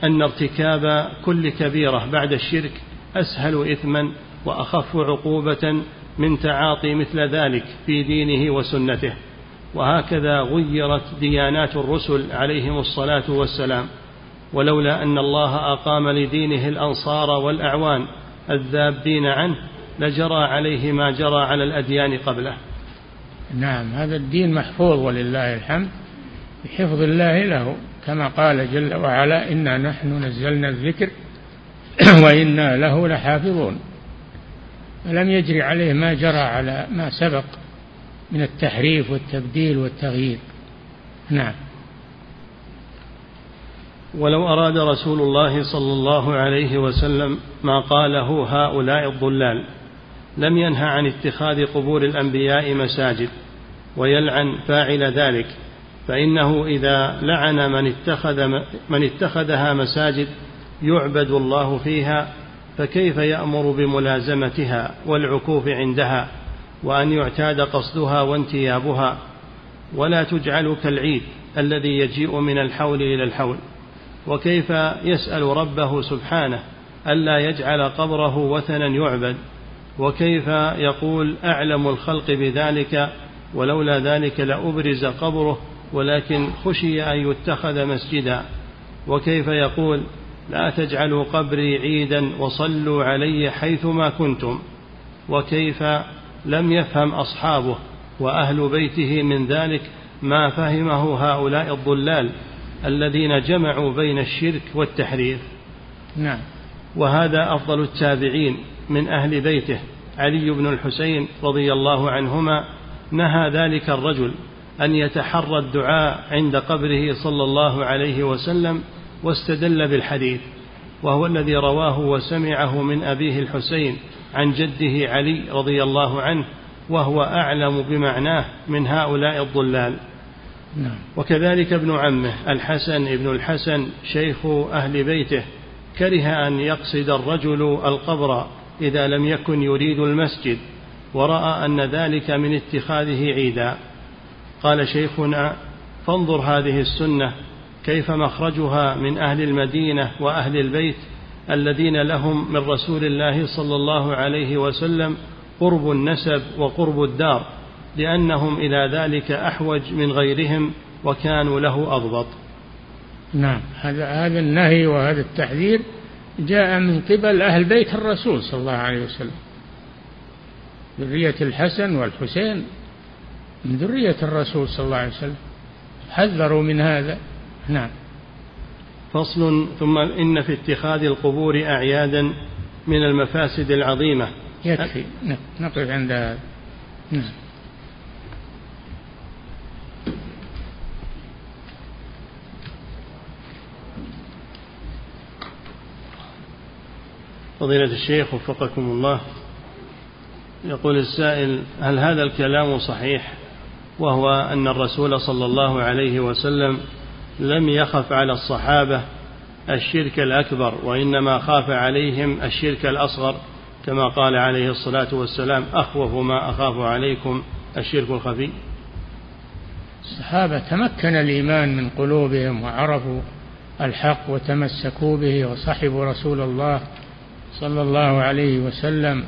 أن ارتكاب كل كبيرة بعد الشرك أسهل إثما وأخف عقوبة من تعاطي مثل ذلك في دينه وسنته. وهكذا غيرت ديانات الرسل عليهم الصلاة والسلام. ولولا أن الله أقام لدينه الأنصار والأعوان الذابين عنه لجرى عليه ما جرى على الأديان قبله. نعم هذا الدين محفوظ ولله الحمد بحفظ الله له كما قال جل وعلا إنا نحن نزلنا الذكر وإنا له لحافظون. فلم يجري عليه ما جرى على ما سبق من التحريف والتبديل والتغيير. نعم. ولو أراد رسول الله صلى الله عليه وسلم ما قاله هؤلاء الضلال لم ينه عن اتخاذ قبور الأنبياء مساجد ويلعن فاعل ذلك فإنه إذا لعن من اتخذ من اتخذها مساجد يعبد الله فيها فكيف يأمر بملازمتها والعكوف عندها وأن يعتاد قصدها وانتيابها ولا تجعل كالعيد الذي يجيء من الحول إلى الحول؟ وكيف يسأل ربه سبحانه ألا يجعل قبره وثنا يعبد؟ وكيف يقول أعلم الخلق بذلك ولولا ذلك لأبرز قبره ولكن خشي أن يتخذ مسجدا؟ وكيف يقول لا تجعلوا قبري عيدا وصلوا علي حيثما كنتم وكيف لم يفهم أصحابه وأهل بيته من ذلك ما فهمه هؤلاء الضلال الذين جمعوا بين الشرك والتحريف نعم. وهذا أفضل التابعين من أهل بيته علي بن الحسين رضي الله عنهما نهى ذلك الرجل أن يتحرى الدعاء عند قبره صلى الله عليه وسلم واستدل بالحديث وهو الذي رواه وسمعه من أبيه الحسين عن جده علي رضي الله عنه وهو أعلم بمعناه من هؤلاء الضلال نعم. وكذلك ابن عمه الحسن ابن الحسن شيخ أهل بيته كره أن يقصد الرجل القبر إذا لم يكن يريد المسجد ورأى أن ذلك من اتخاذه عيدا قال شيخنا فانظر هذه السنة كيف مخرجها من أهل المدينة وأهل البيت الذين لهم من رسول الله صلى الله عليه وسلم قرب النسب وقرب الدار لأنهم إلى ذلك أحوج من غيرهم وكانوا له أضبط. نعم هذا هذا النهي وهذا التحذير جاء من قبل أهل بيت الرسول صلى الله عليه وسلم. ذرية الحسن والحسين من ذرية الرسول صلى الله عليه وسلم. حذروا من هذا. نعم. فصل ثم إن في اتخاذ القبور أعيادا من المفاسد العظيمة. يكفي. نقف عند هذا نعم. فضيلة الشيخ وفقكم الله يقول السائل هل هذا الكلام صحيح؟ وهو أن الرسول صلى الله عليه وسلم لم يخف على الصحابة الشرك الأكبر وإنما خاف عليهم الشرك الأصغر كما قال عليه الصلاة والسلام أخوف ما أخاف عليكم الشرك الخفي. الصحابة تمكن الإيمان من قلوبهم وعرفوا الحق وتمسكوا به وصحبوا رسول الله صلى الله عليه وسلم.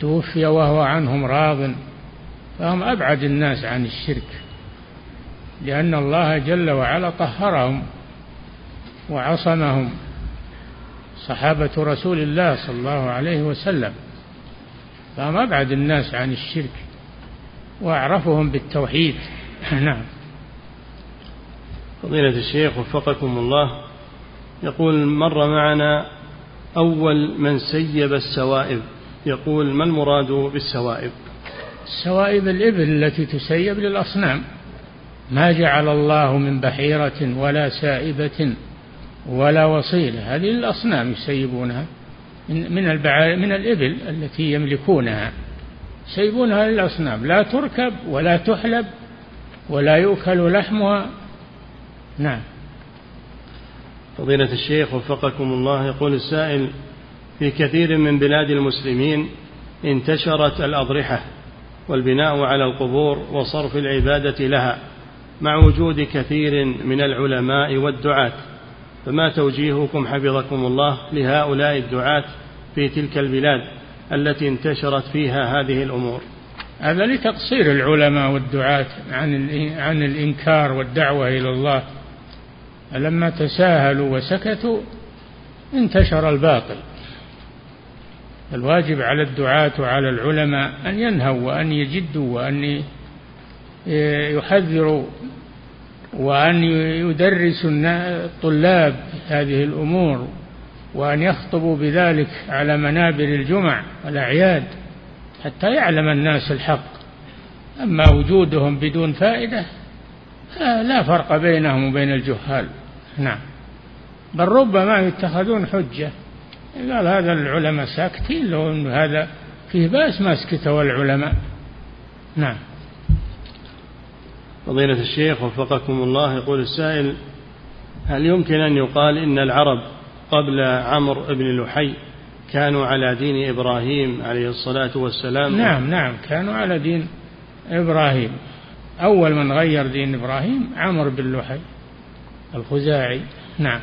توفي وهو عنهم راض فهم أبعد الناس عن الشرك. لأن الله جل وعلا طهرهم وعصمهم. صحابة رسول الله صلى الله عليه وسلم. فهم أبعد الناس عن الشرك وأعرفهم بالتوحيد. نعم. فضيلة الشيخ وفقكم الله يقول مر معنا أول من سيب السوائب. يقول ما المراد بالسوائب؟ السوائب الإبل التي تسيب للأصنام. ما جعل الله من بحيرة ولا سائبة ولا وصيلة. هذه الأصنام يسيبونها من من الإبل التي يملكونها. يسيبونها للأصنام. لا تركب ولا تحلب ولا يؤكل لحمها. نعم. فضيلة الشيخ وفقكم الله يقول السائل في كثير من بلاد المسلمين انتشرت الأضرحة والبناء على القبور وصرف العبادة لها. مع وجود كثير من العلماء والدعاة. فما توجيهكم حفظكم الله لهؤلاء الدعاة في تلك البلاد التي انتشرت فيها هذه الأمور. هذا لتقصير العلماء والدعاة عن عن الإنكار والدعوة إلى الله. فلما تساهلوا وسكتوا انتشر الباطل. الواجب على الدعاة وعلى العلماء أن ينهوا وأن يجدوا وأن يحذروا وأن يدرسوا الطلاب هذه الأمور وأن يخطبوا بذلك على منابر الجمع والأعياد حتى يعلم الناس الحق. أما وجودهم بدون فائدة لا فرق بينهم وبين الجهال. نعم. بل ربما يتخذون حجة. قال هذا العلماء ساكتين لو أن هذا فيه بأس ما سكتوا العلماء نعم. فضيلة الشيخ وفقكم الله يقول السائل هل يمكن أن يقال إن العرب قبل عمرو بن لحي كانوا على دين إبراهيم عليه الصلاة والسلام؟ نعم نعم كانوا على دين إبراهيم. أول من غير دين إبراهيم عمرو بن لحي الخزاعي. نعم.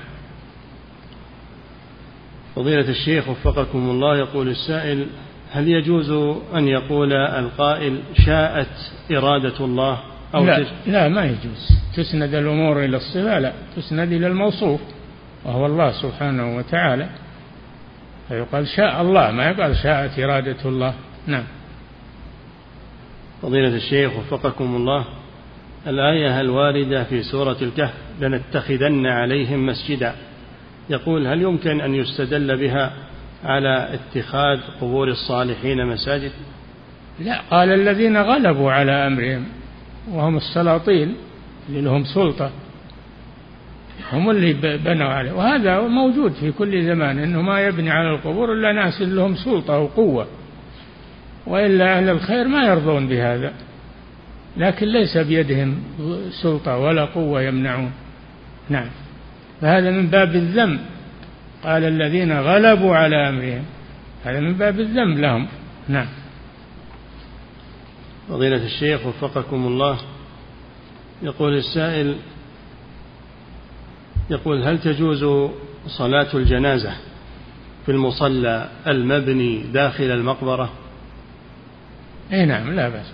فضيلة الشيخ وفقكم الله يقول السائل هل يجوز أن يقول القائل شاءت إرادة الله؟ أو لا, لا ما يجوز. تسند الأمور إلى الصفة لا. تسند إلى الموصوف وهو الله سبحانه وتعالى. فيقال شاء الله ما يقال شاءت إرادة الله. نعم. فضيلة الشيخ وفقكم الله الآية الواردة في سورة الكهف لنتخذن عليهم مسجدا يقول هل يمكن أن يستدل بها على اتخاذ قبور الصالحين مساجد؟ لا قال الذين غلبوا على أمرهم. وهم السلاطين اللي لهم سلطة. هم اللي بنوا عليه. وهذا موجود في كل زمان إنه ما يبني على القبور إلا ناس لهم سلطة وقوة. وإلا أهل الخير ما يرضون بهذا. لكن ليس بيدهم سلطة ولا قوة يمنعون. نعم. فهذا من باب الذم قال الذين غلبوا على أمرهم. هذا من باب الذم لهم. نعم. فضيلة الشيخ وفقكم الله. يقول السائل يقول هل تجوز صلاة الجنازة في المصلى المبني داخل المقبرة؟ إي نعم لا بأس.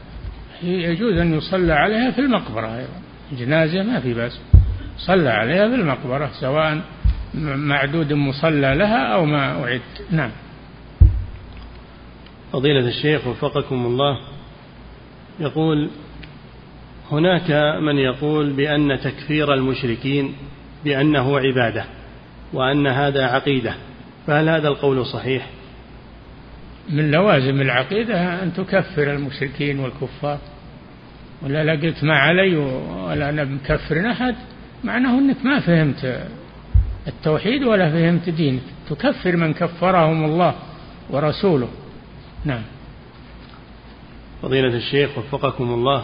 يجوز أن يصلى عليها في المقبرة أيضا. جنازة ما في بأس. صلى عليها في المقبرة سواء معدود مصلى لها أو ما أعد. نعم. فضيلة الشيخ وفقكم الله. يقول هناك من يقول بأن تكفير المشركين بأنه عبادة وأن هذا عقيدة فهل هذا القول صحيح؟ من لوازم العقيدة أن تكفر المشركين والكفار. ولا لقيت ما علي ولا أنا مكفر أحد معناه أنك ما فهمت التوحيد ولا فهمت دينك. تكفر من كفرهم الله ورسوله. نعم. فضيلة الشيخ وفقكم الله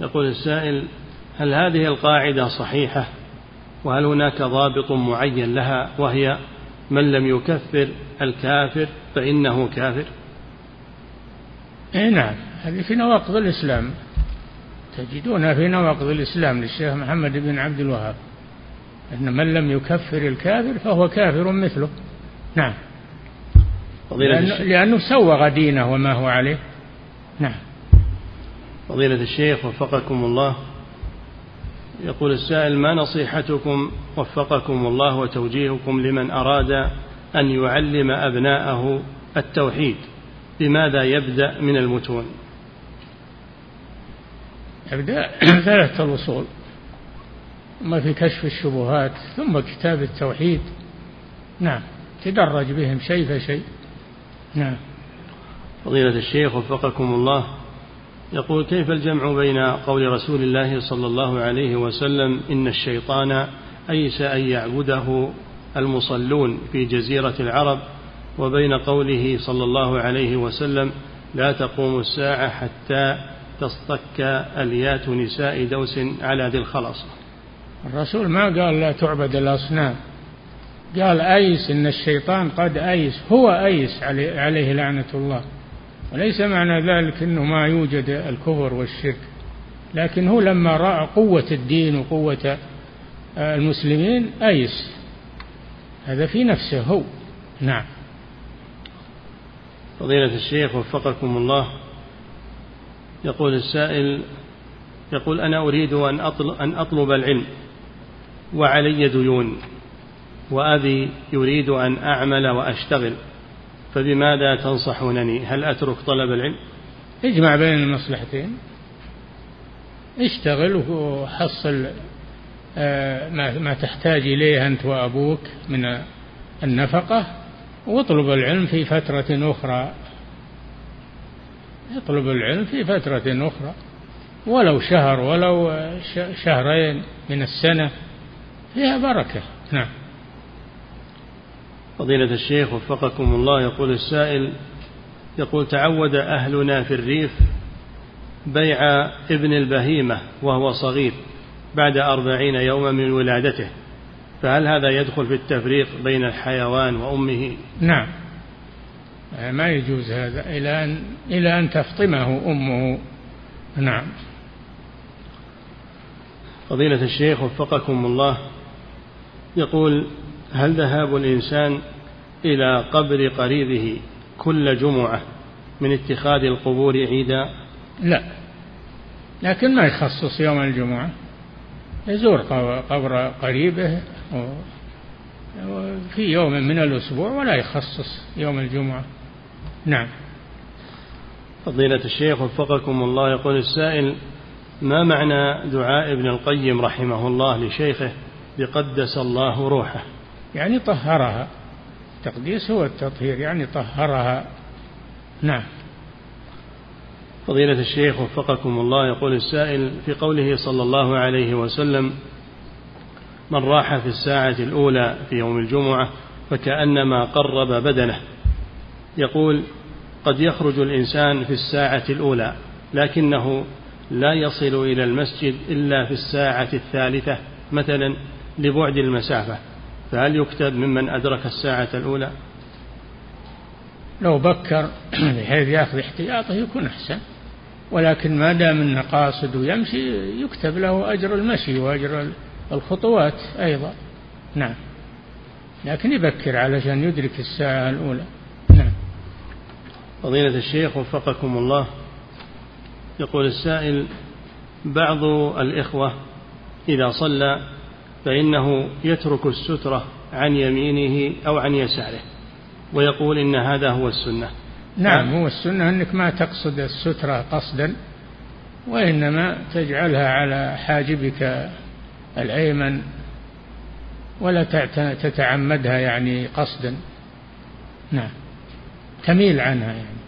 يقول السائل هل هذه القاعدة صحيحة؟ وهل هناك ضابط معين لها وهي من لم يكفر الكافر فإنه كافر؟ اي نعم هذه في نواقض الإسلام. تجدونها في نواقض الإسلام للشيخ محمد بن عبد الوهاب أن من لم يكفر الكافر فهو كافر مثله. نعم. لأنه, لأنه سوغ دينه وما هو عليه. نعم. فضيلة الشيخ وفقكم الله. يقول السائل ما نصيحتكم وفقكم الله وتوجيهكم لمن أراد أن يعلم أبناءه التوحيد؟ بماذا يبدأ من المتون؟ يبدأ ثلاثة الوصول ثم في كشف الشبهات ثم كتاب التوحيد. نعم تدرج بهم شيء فشيء. نعم. فضيلة الشيخ وفقكم الله يقول كيف الجمع بين قول رسول الله صلى الله عليه وسلم إن الشيطان أيس أن يعبده المصلون في جزيرة العرب وبين قوله صلى الله عليه وسلم لا تقوم الساعة حتى تصطك أليات نساء دوس على ذي الخلص؟ الرسول ما قال لا تعبد الأصنام قال أيس إن الشيطان قد أيس هو أيس عليه لعنة الله. وليس معنى ذلك أنه ما يوجد الكفر والشرك لكن هو لما رأى قوة الدين وقوة المسلمين أيس. هذا في نفسه هو. نعم. فضيلة الشيخ وفقكم الله. يقول السائل يقول أنا أريد أن أطلب, أن أطلب العلم وعلي ديون وأبي يريد أن أعمل وأشتغل. فبماذا تنصحونني؟ هل أترك طلب العلم؟ اجمع بين المصلحتين. اشتغل وحصل آه، ما تحتاج إليه أنت وأبوك من النفقة واطلب العلم في فترة أخرى. اطلب العلم في فترة أخرى. ولو شهر ولو شهرين من السنة فيها بركة. نعم. فضيلة الشيخ وفقكم الله يقول السائل يقول تعود أهلنا في الريف بيع ابن البهيمة وهو صغير بعد أربعين يوما من ولادته فهل هذا يدخل في التفريق بين الحيوان وأمه؟ نعم. ما يجوز هذا إلى أن إلى أن تفطمه أمه. نعم. فضيلة الشيخ وفقكم الله يقول هل ذهاب الإنسان إلى قبر قريبه كل جمعة من اتخاذ القبور عيدا؟ لا. لكن ما يخصص يوم الجمعة. يزور قبر قريبه في يوم من الأسبوع ولا يخصص يوم الجمعة. نعم. فضيلة الشيخ وفقكم الله يقول السائل ما معنى دعاء ابن القيم رحمه الله لشيخه بقدس الله روحه يعني طهرها. التقديس هو التطهير يعني طهرها. نعم. فضيلة الشيخ وفقكم الله يقول السائل في قوله صلى الله عليه وسلم من راح في الساعة الأولى في يوم الجمعة فكأنما قرب بدنه. يقول قد يخرج الإنسان في الساعة الأولى لكنه لا يصل إلى المسجد إلا في الساعة الثالثة مثلا لبعد المسافة. فهل يكتب ممن أدرك الساعة الأولى؟ لو بكر بحيث يأخذ احتياطه يكون أحسن. ولكن ما دام إنه قاصد ويمشي يكتب له أجر المشي وأجر الخطوات أيضا. نعم. لكن يبكر علشان يدرك الساعة الأولى. نعم. فضيلة الشيخ وفقكم الله يقول السائل بعض الإخوة إذا صلى فإنه يترك السترة عن يمينه أو عن يساره ويقول إن هذا هو السنة. نعم هو السنة أنك ما تقصد السترة قصدا وإنما تجعلها على حاجبك الأيمن ولا تتعمدها يعني قصدا. نعم. تميل عنها يعني.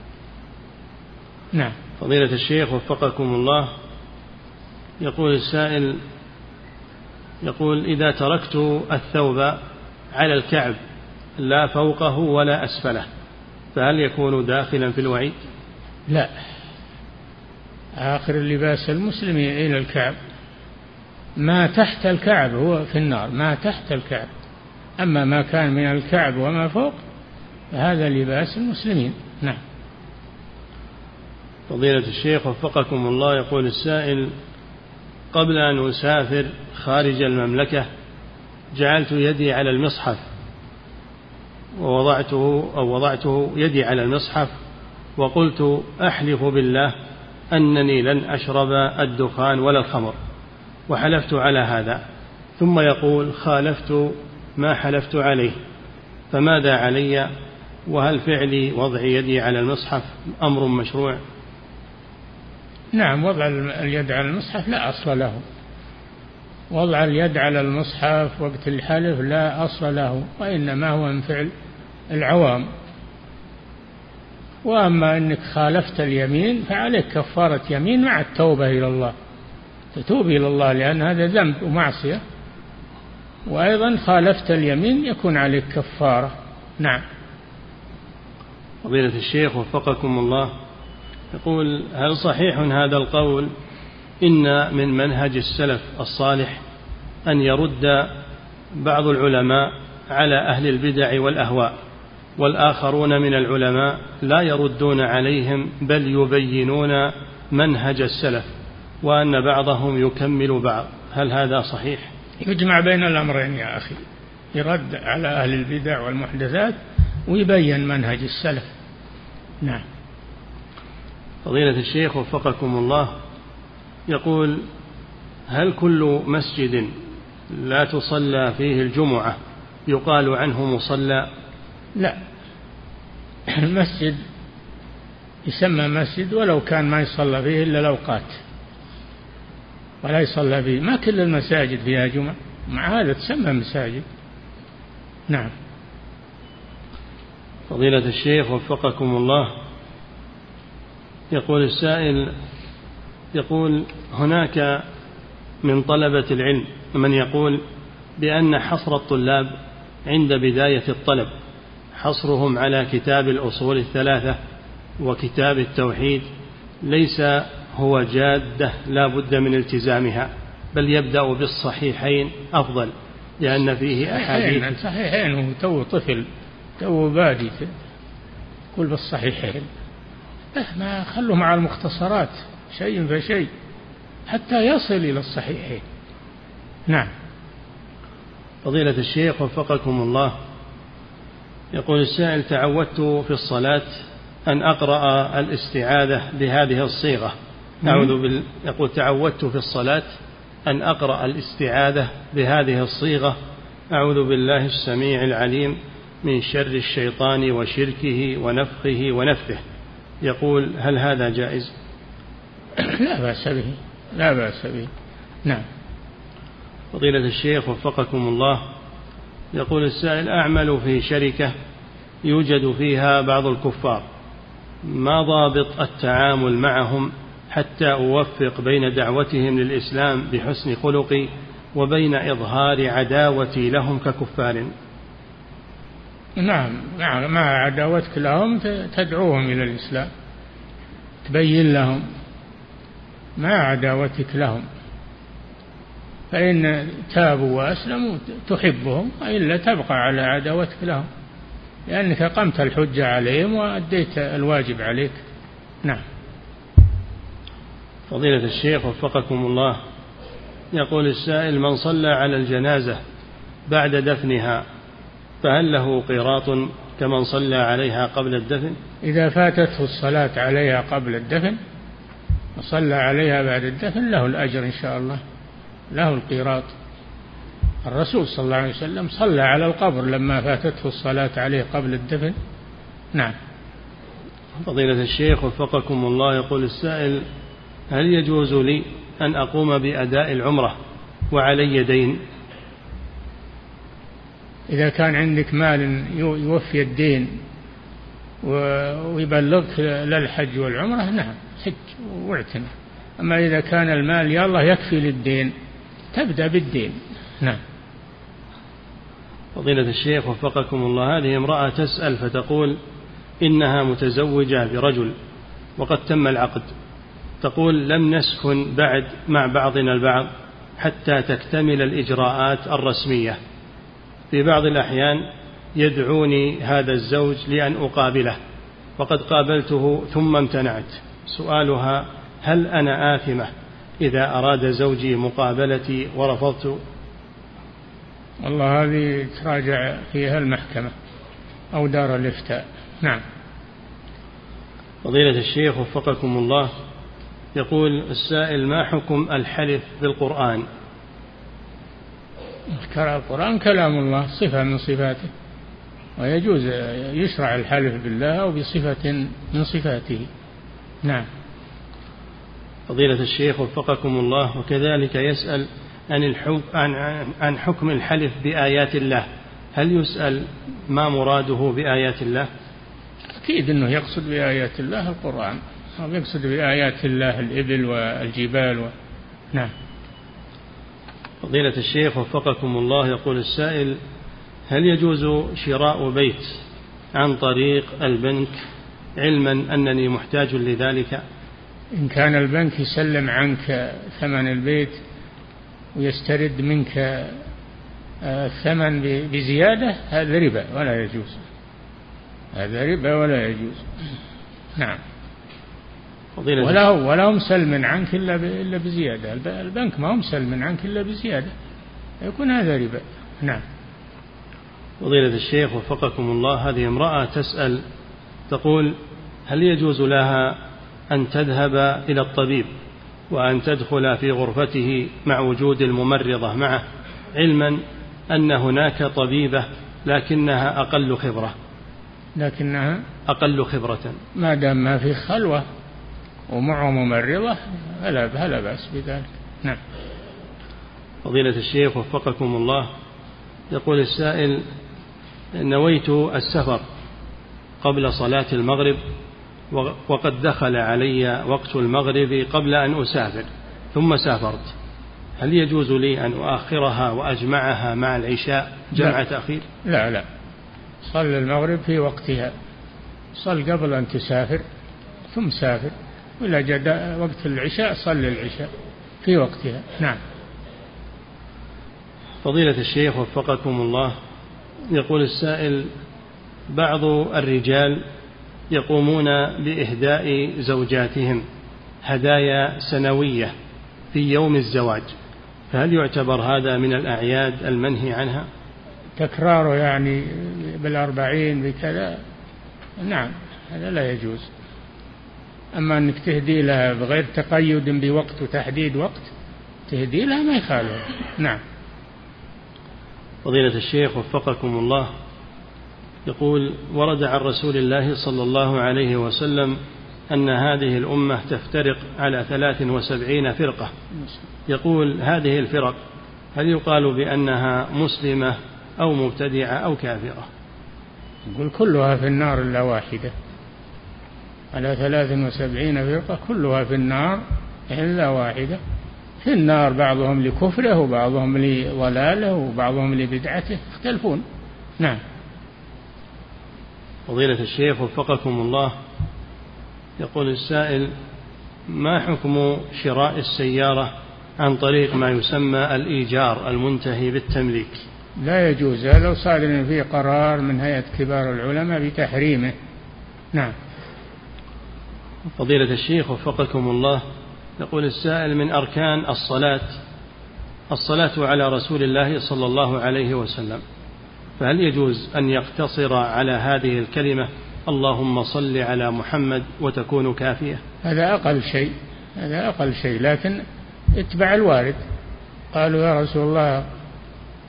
نعم. فضيلة الشيخ وفقكم الله يقول السائل يقول إذا تركت الثوب على الكعب لا فوقه ولا أسفله فهل يكون داخلا في الوعيد؟ لا. آخر اللباس المسلم إلى الكعب. ما تحت الكعب هو في النار ما تحت الكعب. أما ما كان من الكعب وما فوق فهذا لباس المسلمين. نعم. فضيلة الشيخ وفقكم الله يقول السائل قبل أن أسافر خارج المملكة جعلت يدي على المصحف. ووضعته أو وضعته يدي على المصحف وقلت أحلف بالله أنني لن أشرب الدخان ولا الخمر. وحلفت على هذا. ثم يقول خالفت ما حلفت عليه. فماذا علي؟ وهل فعلي وضع يدي على المصحف أمر مشروع؟ نعم وضع اليد على المصحف لا أصل له. وضع اليد على المصحف وقت الحلف لا أصل له وإنما هو من فعل العوام. وأما أنك خالفت اليمين فعليك كفارة يمين مع التوبة إلى الله. تتوب إلى الله لأن هذا ذنب ومعصية. وأيضا خالفت اليمين يكون عليك كفارة. نعم. فضيلة الشيخ وفقكم الله. يقول هل صحيح هذا القول؟ إن من منهج السلف الصالح أن يرد بعض العلماء على أهل البدع والأهواء والآخرون من العلماء لا يردون عليهم بل يبينون منهج السلف وأن بعضهم يكمل بعض. هل هذا صحيح؟ يجمع بين الأمرين يا أخي يرد على أهل البدع والمحدثات ويبين منهج السلف. نعم. فضيلة الشيخ وفقكم الله يقول هل كل مسجد لا تصلى فيه الجمعة يقال عنه مصلى؟ لا. المسجد يسمى مسجد ولو كان ما يصلى فيه إلا الأوقات. ولا يصلى فيه. ما كل المساجد فيها جمعة. مع هذا تسمى مساجد. نعم. فضيلة الشيخ وفقكم الله يقول السائل يقول هناك من طلبة العلم من يقول بأن حصر الطلاب عند بداية الطلب حصرهم على كتاب الأصول الثلاثة وكتاب التوحيد ليس هو جادة لا بد من التزامها بل يبدأ بالصحيحين أفضل لأن فيه أحاديث. الصحيحين هو تو طفل تو بادي قل بالصحيحين. ما خلوا مع المختصرات شيء فشيء حتى يصل إلى الصحيحين. نعم. فضيلة الشيخ وفقكم الله يقول السائل تعودت في الصلاة أن أقرأ الاستعاذة بهذه الصيغة. أعوذ بال... يقول تعودت في الصلاة أن أقرأ الاستعاذة بهذه الصيغة. أعوذ بالله السميع العليم من شر الشيطان وشركه ونفخه ونفثه. يقول هل هذا جائز؟ لا بأس به لا بأس به. نعم. فضيلة الشيخ وفقكم الله يقول السائل أعمل في شركة يوجد فيها بعض الكفار ما ضابط التعامل معهم حتى أوفق بين دعوتهم للإسلام بحسن خلقي وبين إظهار عداوتي لهم ككفار؟ نعم نعم مع عداوتك لهم تدعوهم إلى الإسلام تبين لهم مع عداوتك لهم. فإن تابوا وأسلموا تحبهم وإلا تبقى على عداوتك لهم لأنك قمت الحجة عليهم وأديت الواجب عليك. نعم. فضيلة الشيخ وفقكم الله يقول السائل من صلى على الجنازة بعد دفنها فهل له قيراط كمن صلى عليها قبل الدفن؟ إذا فاتته الصلاة عليها قبل الدفن وصلى عليها بعد الدفن له الأجر إن شاء الله له القيراط. الرسول صلى الله عليه وسلم صلى على القبر لما فاتته الصلاة عليه قبل الدفن. نعم. فضيلة الشيخ وفقكم الله يقول السائل هل يجوز لي أن أقوم بأداء العمرة وعلي دين؟ إذا كان عندك مال يوفي الدين ويبلغك للحج والعمرة نعم حج واعتمر. أما إذا كان المال يا الله يكفي للدين تبدأ بالدين. نعم. فضيلة الشيخ وفقكم الله هذه امرأة تسأل فتقول إنها متزوجة برجل وقد تم العقد. تقول لم نسكن بعد مع بعضنا البعض حتى تكتمل الإجراءات الرسمية. في بعض الأحيان يدعوني هذا الزوج لأن أقابله وقد قابلته ثم امتنعت. سؤالها هل أنا آثمة إذا أراد زوجي مقابلتي ورفضت؟ والله هذه تراجع فيها المحكمة أو دار الإفتاء. نعم. فضيلة الشيخ وفقكم الله يقول السائل ما حكم الحلف بالقرآن؟ القرآن كلام الله صفة من صفاته. ويجوز يشرع الحلف بالله أو بصفة من صفاته. نعم. فضيلة الشيخ وفقكم الله وكذلك يسأل عن الحكم عن عن حكم الحلف بآيات الله. هل يسأل ما مراده بآيات الله؟ أكيد أنه يقصد بآيات الله القرآن أو يقصد بآيات الله الإبل والجبال و... نعم. فضيلة الشيخ وفقكم الله يقول السائل هل يجوز شراء بيت عن طريق البنك علما أنني محتاج لذلك؟ إن كان البنك يسلم عنك ثمن البيت ويسترد منك آه، الثمن بزيادة هذا ربا ولا يجوز. هذا ربا ولا يجوز. نعم. ولا ولا هم سلم عنك إلا إلا بزيادة. البنك ما هم سلم عنك إلا بزيادة. يكون هذا ربا. نعم. فضيلة الشيخ وفقكم الله هذه امرأة تسأل تقول هل يجوز لها أن تذهب إلى الطبيب وأن تدخل في غرفته مع وجود الممرضة معه علما أن هناك طبيبة لكنها أقل خبرة؟ لكنها أقل خبرة. ما دام ما في خلوة. ومعه ممرضة فلا فلا بأس بذلك. نعم. فضيلة الشيخ وفقكم الله يقول السائل نويت السفر قبل صلاة المغرب وقد دخل علي وقت المغرب قبل أن أسافر ثم سافرت. هل يجوز لي أن أؤخرها وأجمعها مع العشاء جمع تأخير لا لا. صل المغرب في وقتها. صل قبل أن تسافر ثم سافر. وإذا جاء وقت العشاء صل العشاء في وقتها. نعم. فضيلة الشيخ وفقكم الله يقول السائل بعض الرجال يقومون بإهداء زوجاتهم هدايا سنوية في يوم الزواج فهل يعتبر هذا من الأعياد المنهي عنها؟ تكراره يعني بالأربعين بكذا؟ نعم هذا لا يجوز. أما أنك تهدي لها بغير تقيد بوقت وتحديد وقت تهدي لها ما يخالف. نعم. فضيلة الشيخ وفقكم الله. يقول ورد عن رسول الله صلى الله عليه وسلم أن هذه الأمة تفترق على ثلاث وسبعين فرقة. يقول هذه الفرق هل يقال بأنها مسلمة أو مبتدعة أو كافرة؟ يقول كلها في النار إلا واحدة. على ثلاث وسبعين فرقة كلها في النار إلا واحدة. في النار بعضهم لكفره وبعضهم لضلاله وبعضهم لبدعته يختلفون. نعم. فضيلة الشيخ وفقكم الله. يقول السائل ما حكم شراء السيارة عن طريق ما يسمى الإيجار المنتهي بالتمليك؟ لا يجوز لو صادر فيه قرار من هيئة كبار العلماء بتحريمه. نعم. فضيلة الشيخ وفقكم الله يقول السائل من أركان الصلاة الصلاة على رسول الله صلى الله عليه وسلم فهل يجوز أن يقتصر على هذه الكلمة اللهم صل على محمد وتكون كافية؟ هذا أقل شيء هذا أقل شيء لكن اتبع الوارد. قالوا يا رسول الله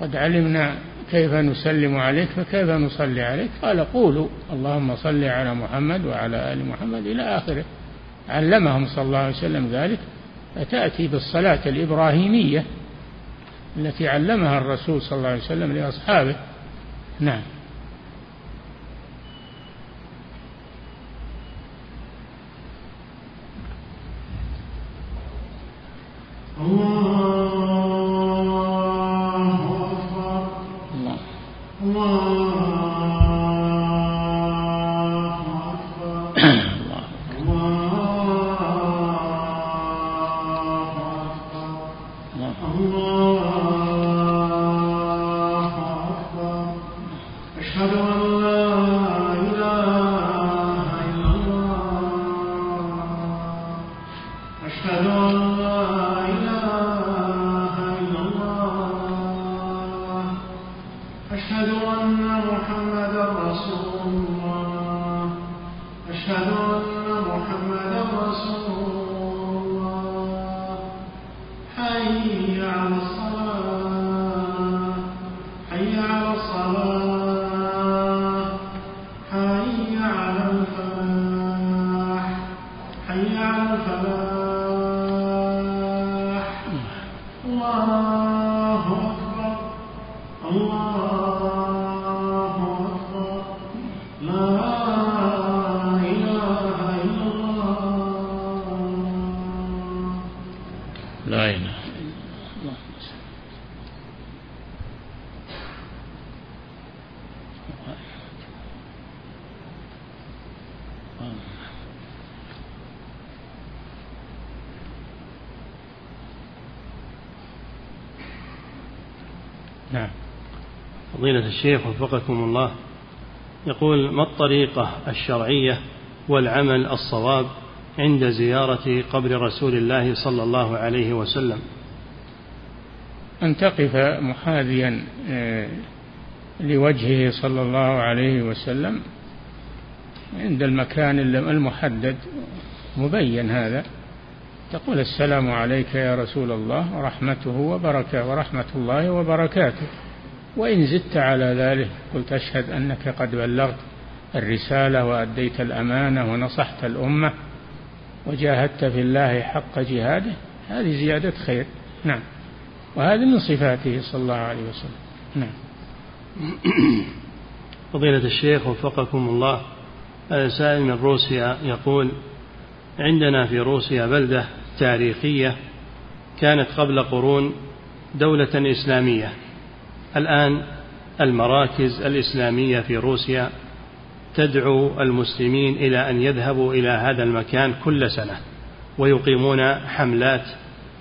قد علمنا كيف نسلم عليك؟ فكيف نصلي عليك؟ قال قولوا. اللهم صل على محمد وعلى آل محمد إلى آخره. علمهم صلى الله عليه وسلم ذلك. فتأتي بالصلاة الإبراهيمية التي علمها الرسول صلى الله عليه وسلم لأصحابه. نعم. فضيلة الشيخ وفقكم الله يقول ما الطريقة الشرعية والعمل الصواب عند زيارة قبر رسول الله صلى الله عليه وسلم؟ أن تقف محاذيا آه، لوجهه صلى الله عليه وسلم عند المكان المحدد مبين هذا. تقول السلام عليك يا رسول الله ورحمته وبركاته ورحمة الله وبركاته. وإن زدت على ذلك قلت أشهد أنك قد بلغت الرسالة وأديت الأمانة ونصحت الأمة وجاهدت في الله حق جهاده. هذه زيادة خير. نعم. وهذه من صفاته صلى الله عليه وسلم. نعم. فضيلة الشيخ وفقكم الله سائل من روسيا يقول عندنا في روسيا بلدة تاريخية كانت قبل قرون دولة إسلامية. الآن المراكز الإسلامية في روسيا تدعو المسلمين إلى أن يذهبوا إلى هذا المكان كل سنة ويقيمون حملات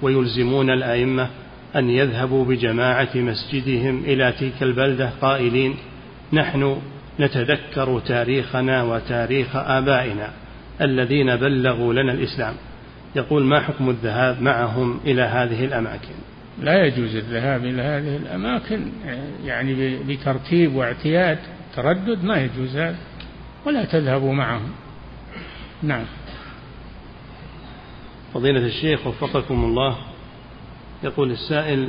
ويلزمون الأئمة أن يذهبوا بجماعة مسجدهم إلى تلك البلدة قائلين نحن نتذكر تاريخنا وتاريخ آبائنا الذين بلغوا لنا الإسلام. يقول ما حكم الذهاب معهم إلى هذه الأماكن؟ لا يجوز الذهاب إلى هذه الأماكن يعني بترتيب واعتياد تردد ما يجوز هذا ولا تذهبوا معهم. نعم. فضيلة الشيخ وفقكم الله يقول السائل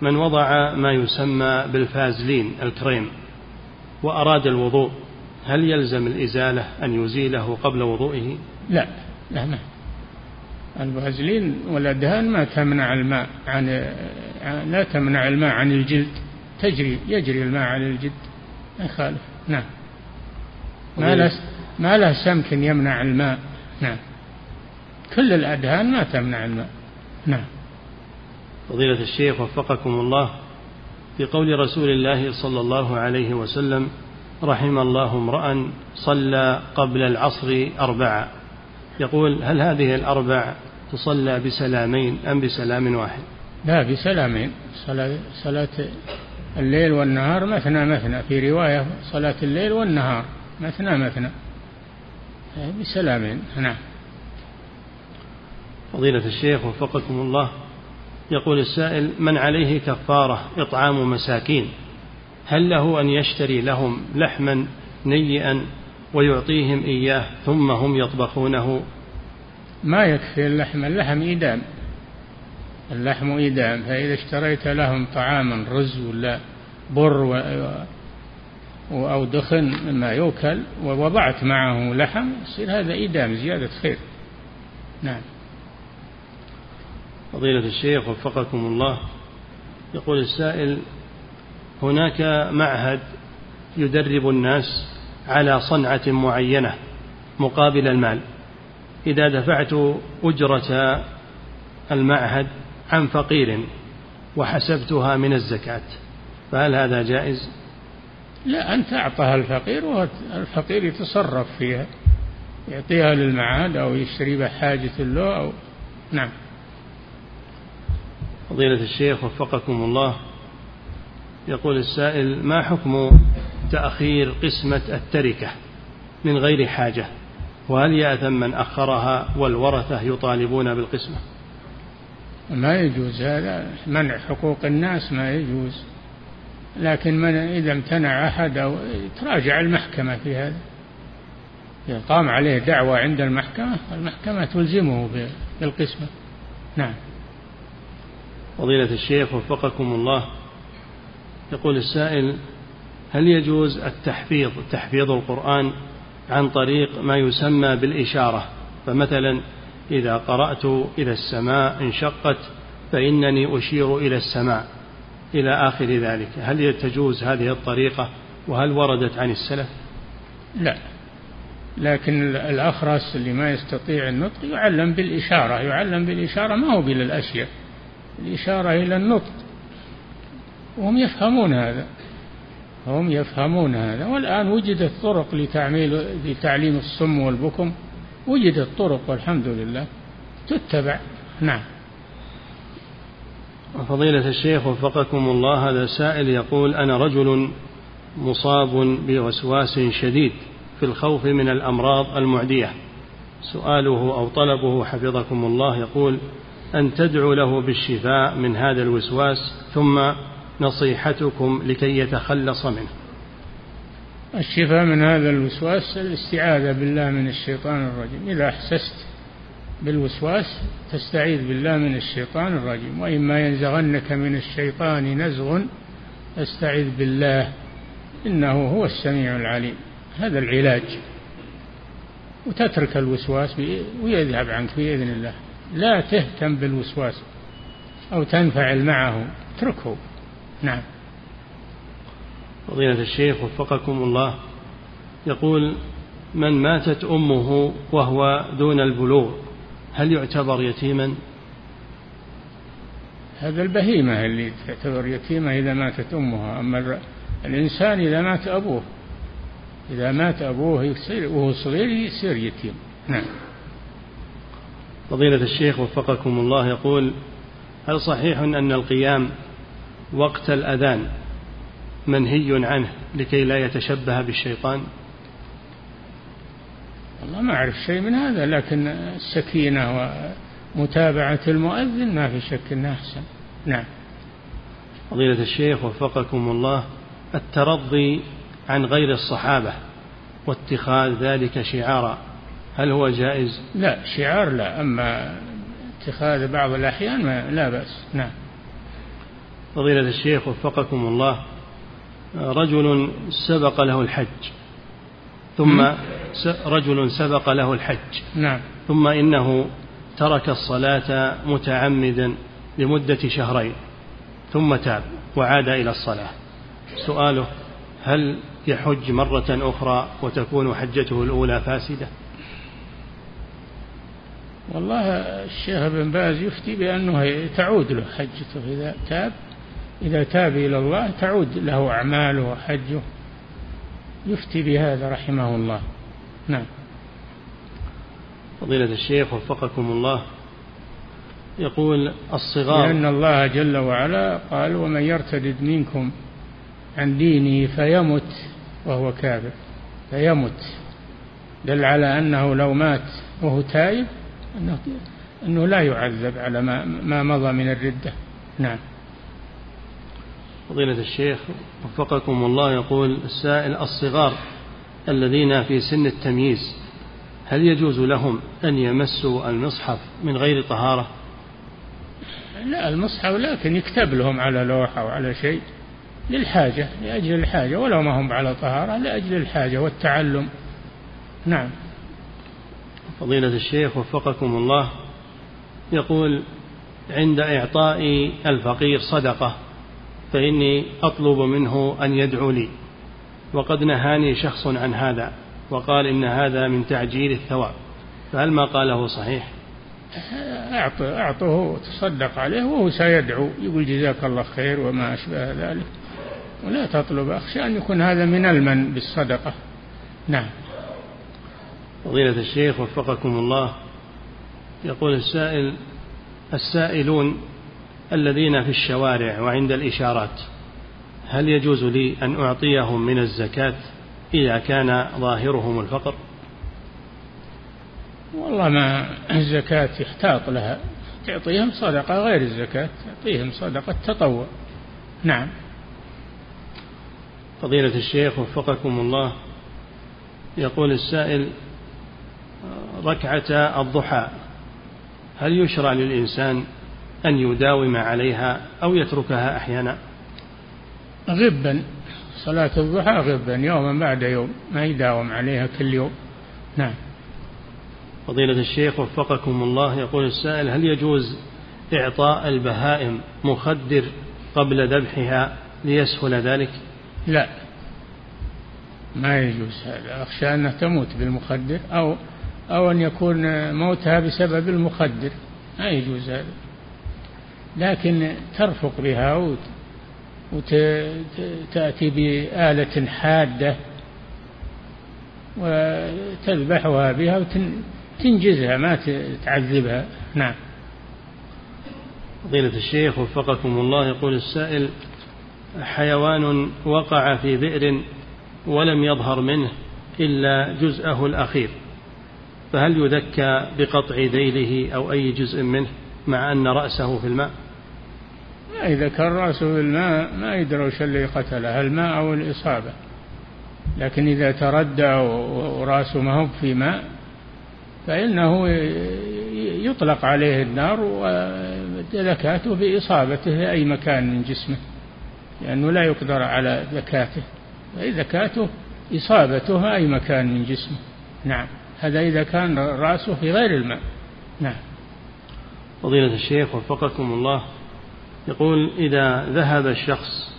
من وضع ما يسمى بالفازلين الكريم وأراد الوضوء هل يلزم الإزالة أن يزيله قبل وضوئه؟ لا لا ما الفازلين والأدهان ما تمنع الماء عن لا تمنع الماء عن الجلد. تجري يجري الماء على الجلد. ما يخالف. نعم. ما له ما له سمك يمنع الماء. نعم. كل الأدهان ما تمنع الماء. نعم. فضيلة الشيخ وفقكم الله في قول رسول الله صلى الله عليه وسلم رحم الله امرأ صلى قبل العصر أربعة. يقول هل هذه الأربع تصلى بسلامين أم بسلام واحد؟ لا بسلامين. صلاة, صلاة الليل والنهار مثنى مثنى. في رواية صلاة الليل والنهار مثنى مثنى. بسلامين. نعم. فضيلة الشيخ وفقكم الله يقول السائل من عليه كفارة إطعام مساكين هل له أن يشتري لهم لحما نيئا ويعطيهم إياه ثم هم يطبخونه؟ ما يكفي اللحم اللحم إيدام اللحم إيدام فإذا اشتريت لهم طعاما رز ولا بر و... أو دخن مما يؤكل ووضعت معه لحم يصير هذا إيدام زيادة خير. نعم. فضيلة الشيخ وفقكم الله يقول السائل هناك معهد يدرب الناس على صنعة معينة مقابل المال. إذا دفعت أجرة المعهد عن فقير وحسبتها من الزكاة فهل هذا جائز؟ لا أنت أعطاها الفقير والفقير يتصرف فيها يعطيها للمعهد أو يشتري بها حاجة له أو نعم فضيلة الشيخ وفقكم الله يقول السائل ما حكم تأخير قسمة التركة من غير حاجة وهل يأثم من أخرها والورثة يطالبون بالقسمة؟ ما يجوز هذا منع حقوق الناس ما يجوز. لكن من إذا امتنع أحد أو تراجع المحكمة في هذا. إذا قام عليه دعوة عند المحكمة المحكمة تلزمه بالقسمة. نعم. فضيلة الشيخ وفقكم الله يقول السائل هل يجوز التحفيظ تحفيظ القرآن عن طريق ما يسمى بالإشارة فمثلا إذا قرأت إذا السماء انشقت فإنني أشير إلى السماء إلى آخر ذلك. هل تجوز هذه الطريقة؟ وهل وردت عن السلف؟ لا. لكن الأخرس اللي ما يستطيع النطق يعلم بالإشارة. يعلم بالإشارة ما هو بالأشياء الإشارة إلى النطق. وهم يفهمون هذا. هم يفهمون هذا. والآن وجدت طرق لتعميل لتعليم الصم والبكم. وجدت طرق والحمد لله. تتبع. نعم. فضيلة الشيخ وفقكم الله هذا سائل يقول أنا رجل مصاب بوسواس شديد في الخوف من الأمراض المعدية. سؤاله أو طلبه حفظكم الله يقول أن تدعو له بالشفاء من هذا الوسواس ثم نصيحتكم لكي يتخلص منه. الشفاء من هذا الوسواس الاستعاذة بالله من الشيطان الرجيم. إذا أحسست بالوسواس تستعيذ بالله من الشيطان الرجيم. وإما ينزغنك من الشيطان نزغ فاستعذ بالله إنه هو السميع العليم. هذا العلاج. وتترك الوسواس ويذهب عنك بإذن الله. لا تهتم بالوسواس أو تنفعل معه. اتركه. نعم. فضيلة الشيخ وفقكم الله يقول من ماتت أمه وهو دون البلوغ هل يعتبر يتيما؟ هذا البهيمة اللي تعتبر يتيمة إذا ماتت أمها أما الإنسان إذا مات أبوه إذا مات أبوه يصير وهو صغير يصير يتيم. نعم. فضيلة الشيخ وفقكم الله يقول هل صحيح أن القيام وقت الأذان منهي عنه لكي لا يتشبه بالشيطان؟ والله ما أعرف شيء من هذا لكن السكينة ومتابعة المؤذن ما في شك أنها أحسن. نعم. فضيلة الشيخ وفقكم الله الترضي عن غير الصحابة واتخاذ ذلك شعارا هل هو جائز؟ لا شعار لا أما اتخاذ بعض الأحيان ما لا بأس. نعم. فضيلة الشيخ وفقكم الله رجل سبق له الحج ثم رجل سبق له الحج نعم. ثم إنه ترك الصلاة متعمدا لمدة شهرين ثم تاب وعاد إلى الصلاة. سؤاله هل يحج مرة أخرى وتكون حجته الأولى فاسدة؟ والله الشيخ ابن باز يفتي بأنه تعود له حجته إذا تاب إذا تاب إلى الله تعود له أعماله وحجه. يفتي بهذا رحمه الله. نعم. فضيلة الشيخ وفقكم الله. يقول الصغار لأن الله جل وعلا قال ومن يرتد منكم عن دينه فيمت وهو كافر. فيمت. دل على أنه لو مات وهو تائب أنه, أنه لا يعذب على ما, ما مضى من الردة. نعم. فضيلة الشيخ وفقكم الله يقول السائل الصغار الذين في سن التمييز هل يجوز لهم أن يمسوا المصحف من غير طهارة؟ لا المصحف لكن يكتب لهم على لوحة أو على شيء للحاجة لأجل الحاجة ولو ما هم على طهارة لأجل الحاجة والتعلم. نعم. فضيلة الشيخ وفقكم الله يقول عند إعطاء الفقير صدقة فإني أطلب منه أن يدعو لي. وقد نهاني شخص عن هذا وقال إن هذا من تعجيل الثواب. فهل ما قاله صحيح؟ أعطه أعطه تصدق عليه وهو سيدعو يقول جزاك الله خير وما أشبه ذلك. ولا تطلب أخشى أن يكون هذا من المن بالصدقة. نعم. فضيلة الشيخ وفقكم الله يقول السائل السائلون الذين في الشوارع وعند الإشارات هل يجوز لي أن أعطيهم من الزكاة إذا كان ظاهرهم الفقر؟ والله ما الزكاة يحتاط لها. تعطيهم صدقة غير الزكاة تعطيهم صدقة تطوع. نعم. فضيلة الشيخ وفقكم الله يقول السائل ركعة الضحى هل يشرع للإنسان أن يداوم عليها أو يتركها أحيانا. غبا صلاة الضحى غبا يوما بعد يوم ما يداوم عليها كل يوم. نعم. فضيلة الشيخ وفقكم الله يقول السائل هل يجوز إعطاء البهائم مخدر قبل ذبحها ليسهل ذلك؟ لا. ما يجوز هذا. أخشى أنها تموت بالمخدر أو أو أن يكون موتها بسبب المخدر. ما يجوز هذا. لكن ترفق بها وتأتي بآلة حادة وتذبحها بها وتنجزها ما تعذبها. نعم. فضيلة الشيخ وفقكم الله يقول السائل حيوان وقع في بئر ولم يظهر منه إلا جزءه الأخير فهل يذكى بقطع ذيله أو أي جزء منه مع أن رأسه في الماء؟ إذا كان رأسه في الماء ما يدري وش اللي قتله الماء أو الإصابة. لكن إذا تردى ورأسه ما هو في ماء فإنه يطلق عليه النار وزكاته بإصابته في أي مكان من جسمه لأنه لا يقدر على زكاته. زكاته إصابتها أي مكان من جسمه. نعم. هذا إذا كان رأسه في غير الماء. نعم. فضيلة الشيخ وفقكم الله. يقول إذا ذهب الشخص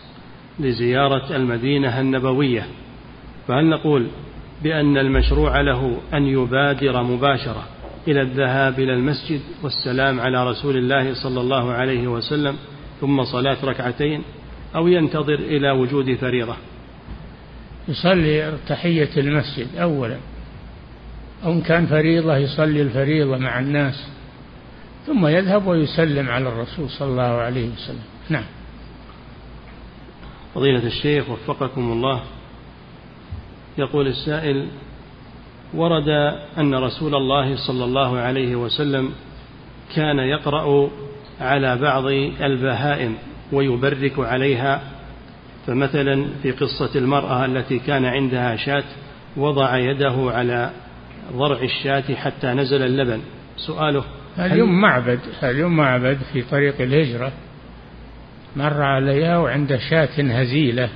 لزيارة المدينة النبوية فهل نقول بأن المشروع له أن يبادر مباشرة إلى الذهاب إلى المسجد والسلام على رسول الله صلى الله عليه وسلم ثم صلاة ركعتين أو ينتظر إلى وجود فريضة؟ يصلي تحية المسجد أولا. أو إن كان فريضة يصلي الفريضة مع الناس. ثم يذهب ويسلم على الرسول صلى الله عليه وسلم. نعم. فضيلة الشيخ وفقكم الله. يقول السائل ورد أن رسول الله صلى الله عليه وسلم كان يقرأ على بعض البهائم ويبرك عليها. فمثلا في قصة المرأة التي كان عندها شاة وضع يده على ضرع الشاة حتى نزل اللبن. سؤاله اليوم معبد اليوم معبد في طريق الهجرة. مر عليها وعند شاة هزيلة.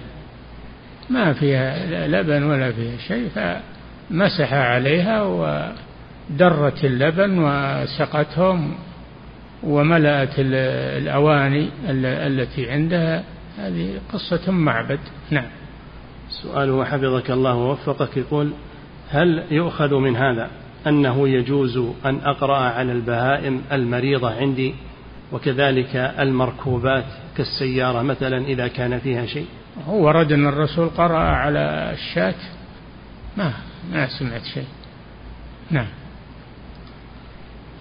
ما فيها لبن ولا فيها شيء فمسح عليها ودرت اللبن وسقتهم وملأت الأواني التي عندها. هذه قصة معبد. نعم. سؤاله حفظك الله ووفقك يقول هل يؤخذ من هذا أنه يجوز أن أقرأ على البهائم المريضة عندي وكذلك المركوبات كالسيارة مثلا إذا كان فيها شيء. هو ورد أن الرسول قرأ على الشاة؟ ما ما سمعت شيء. نعم.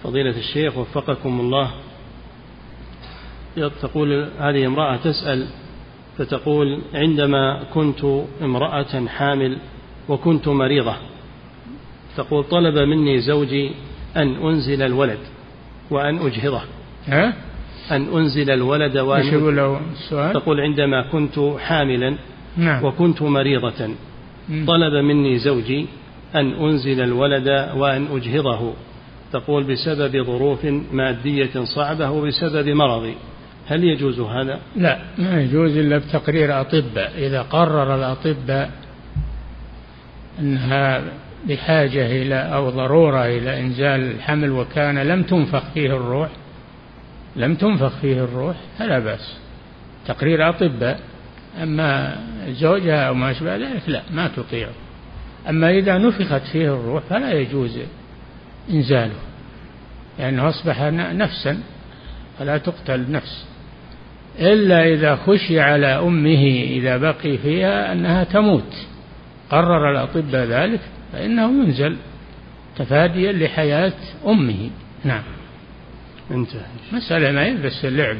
فضيلة الشيخ وفقكم الله. تقول هذه امرأة تسأل فتقول عندما كنت امرأة حامل وكنت مريضة تقول طلب مني زوجي أن أنزل الولد وأن أجهضه ها؟ أن أنزل الولد وأن يقول السؤال؟ تقول عندما كنت حاملا نعم. وكنت مريضة طلب مني زوجي أن أنزل الولد وأن أجهضه تقول بسبب ظروف مادية صعبة وبسبب مرضي هل يجوز هذا؟ لا ما يجوز إلا بتقرير أطباء إذا قرر الأطباء أنها بحاجة إلى أو ضرورة إلى إنزال الحمل وكان لم تنفخ فيه الروح لم تنفخ فيه الروح فلا بأس. تقرير أطباء أما زوجها أو ما أشبه ذلك لا ما تطيع. أما إذا نفخت فيه الروح فلا يجوز إنزاله لأنه أصبح نفسا فلا تقتل نفس. إلا إذا خشي على أمه إذا بقي فيها أنها تموت. قرر الأطباء ذلك. فإنه ينزل تفاديا لحياة أمه. نعم. انتهى. مسألة ما يلبس اللعب.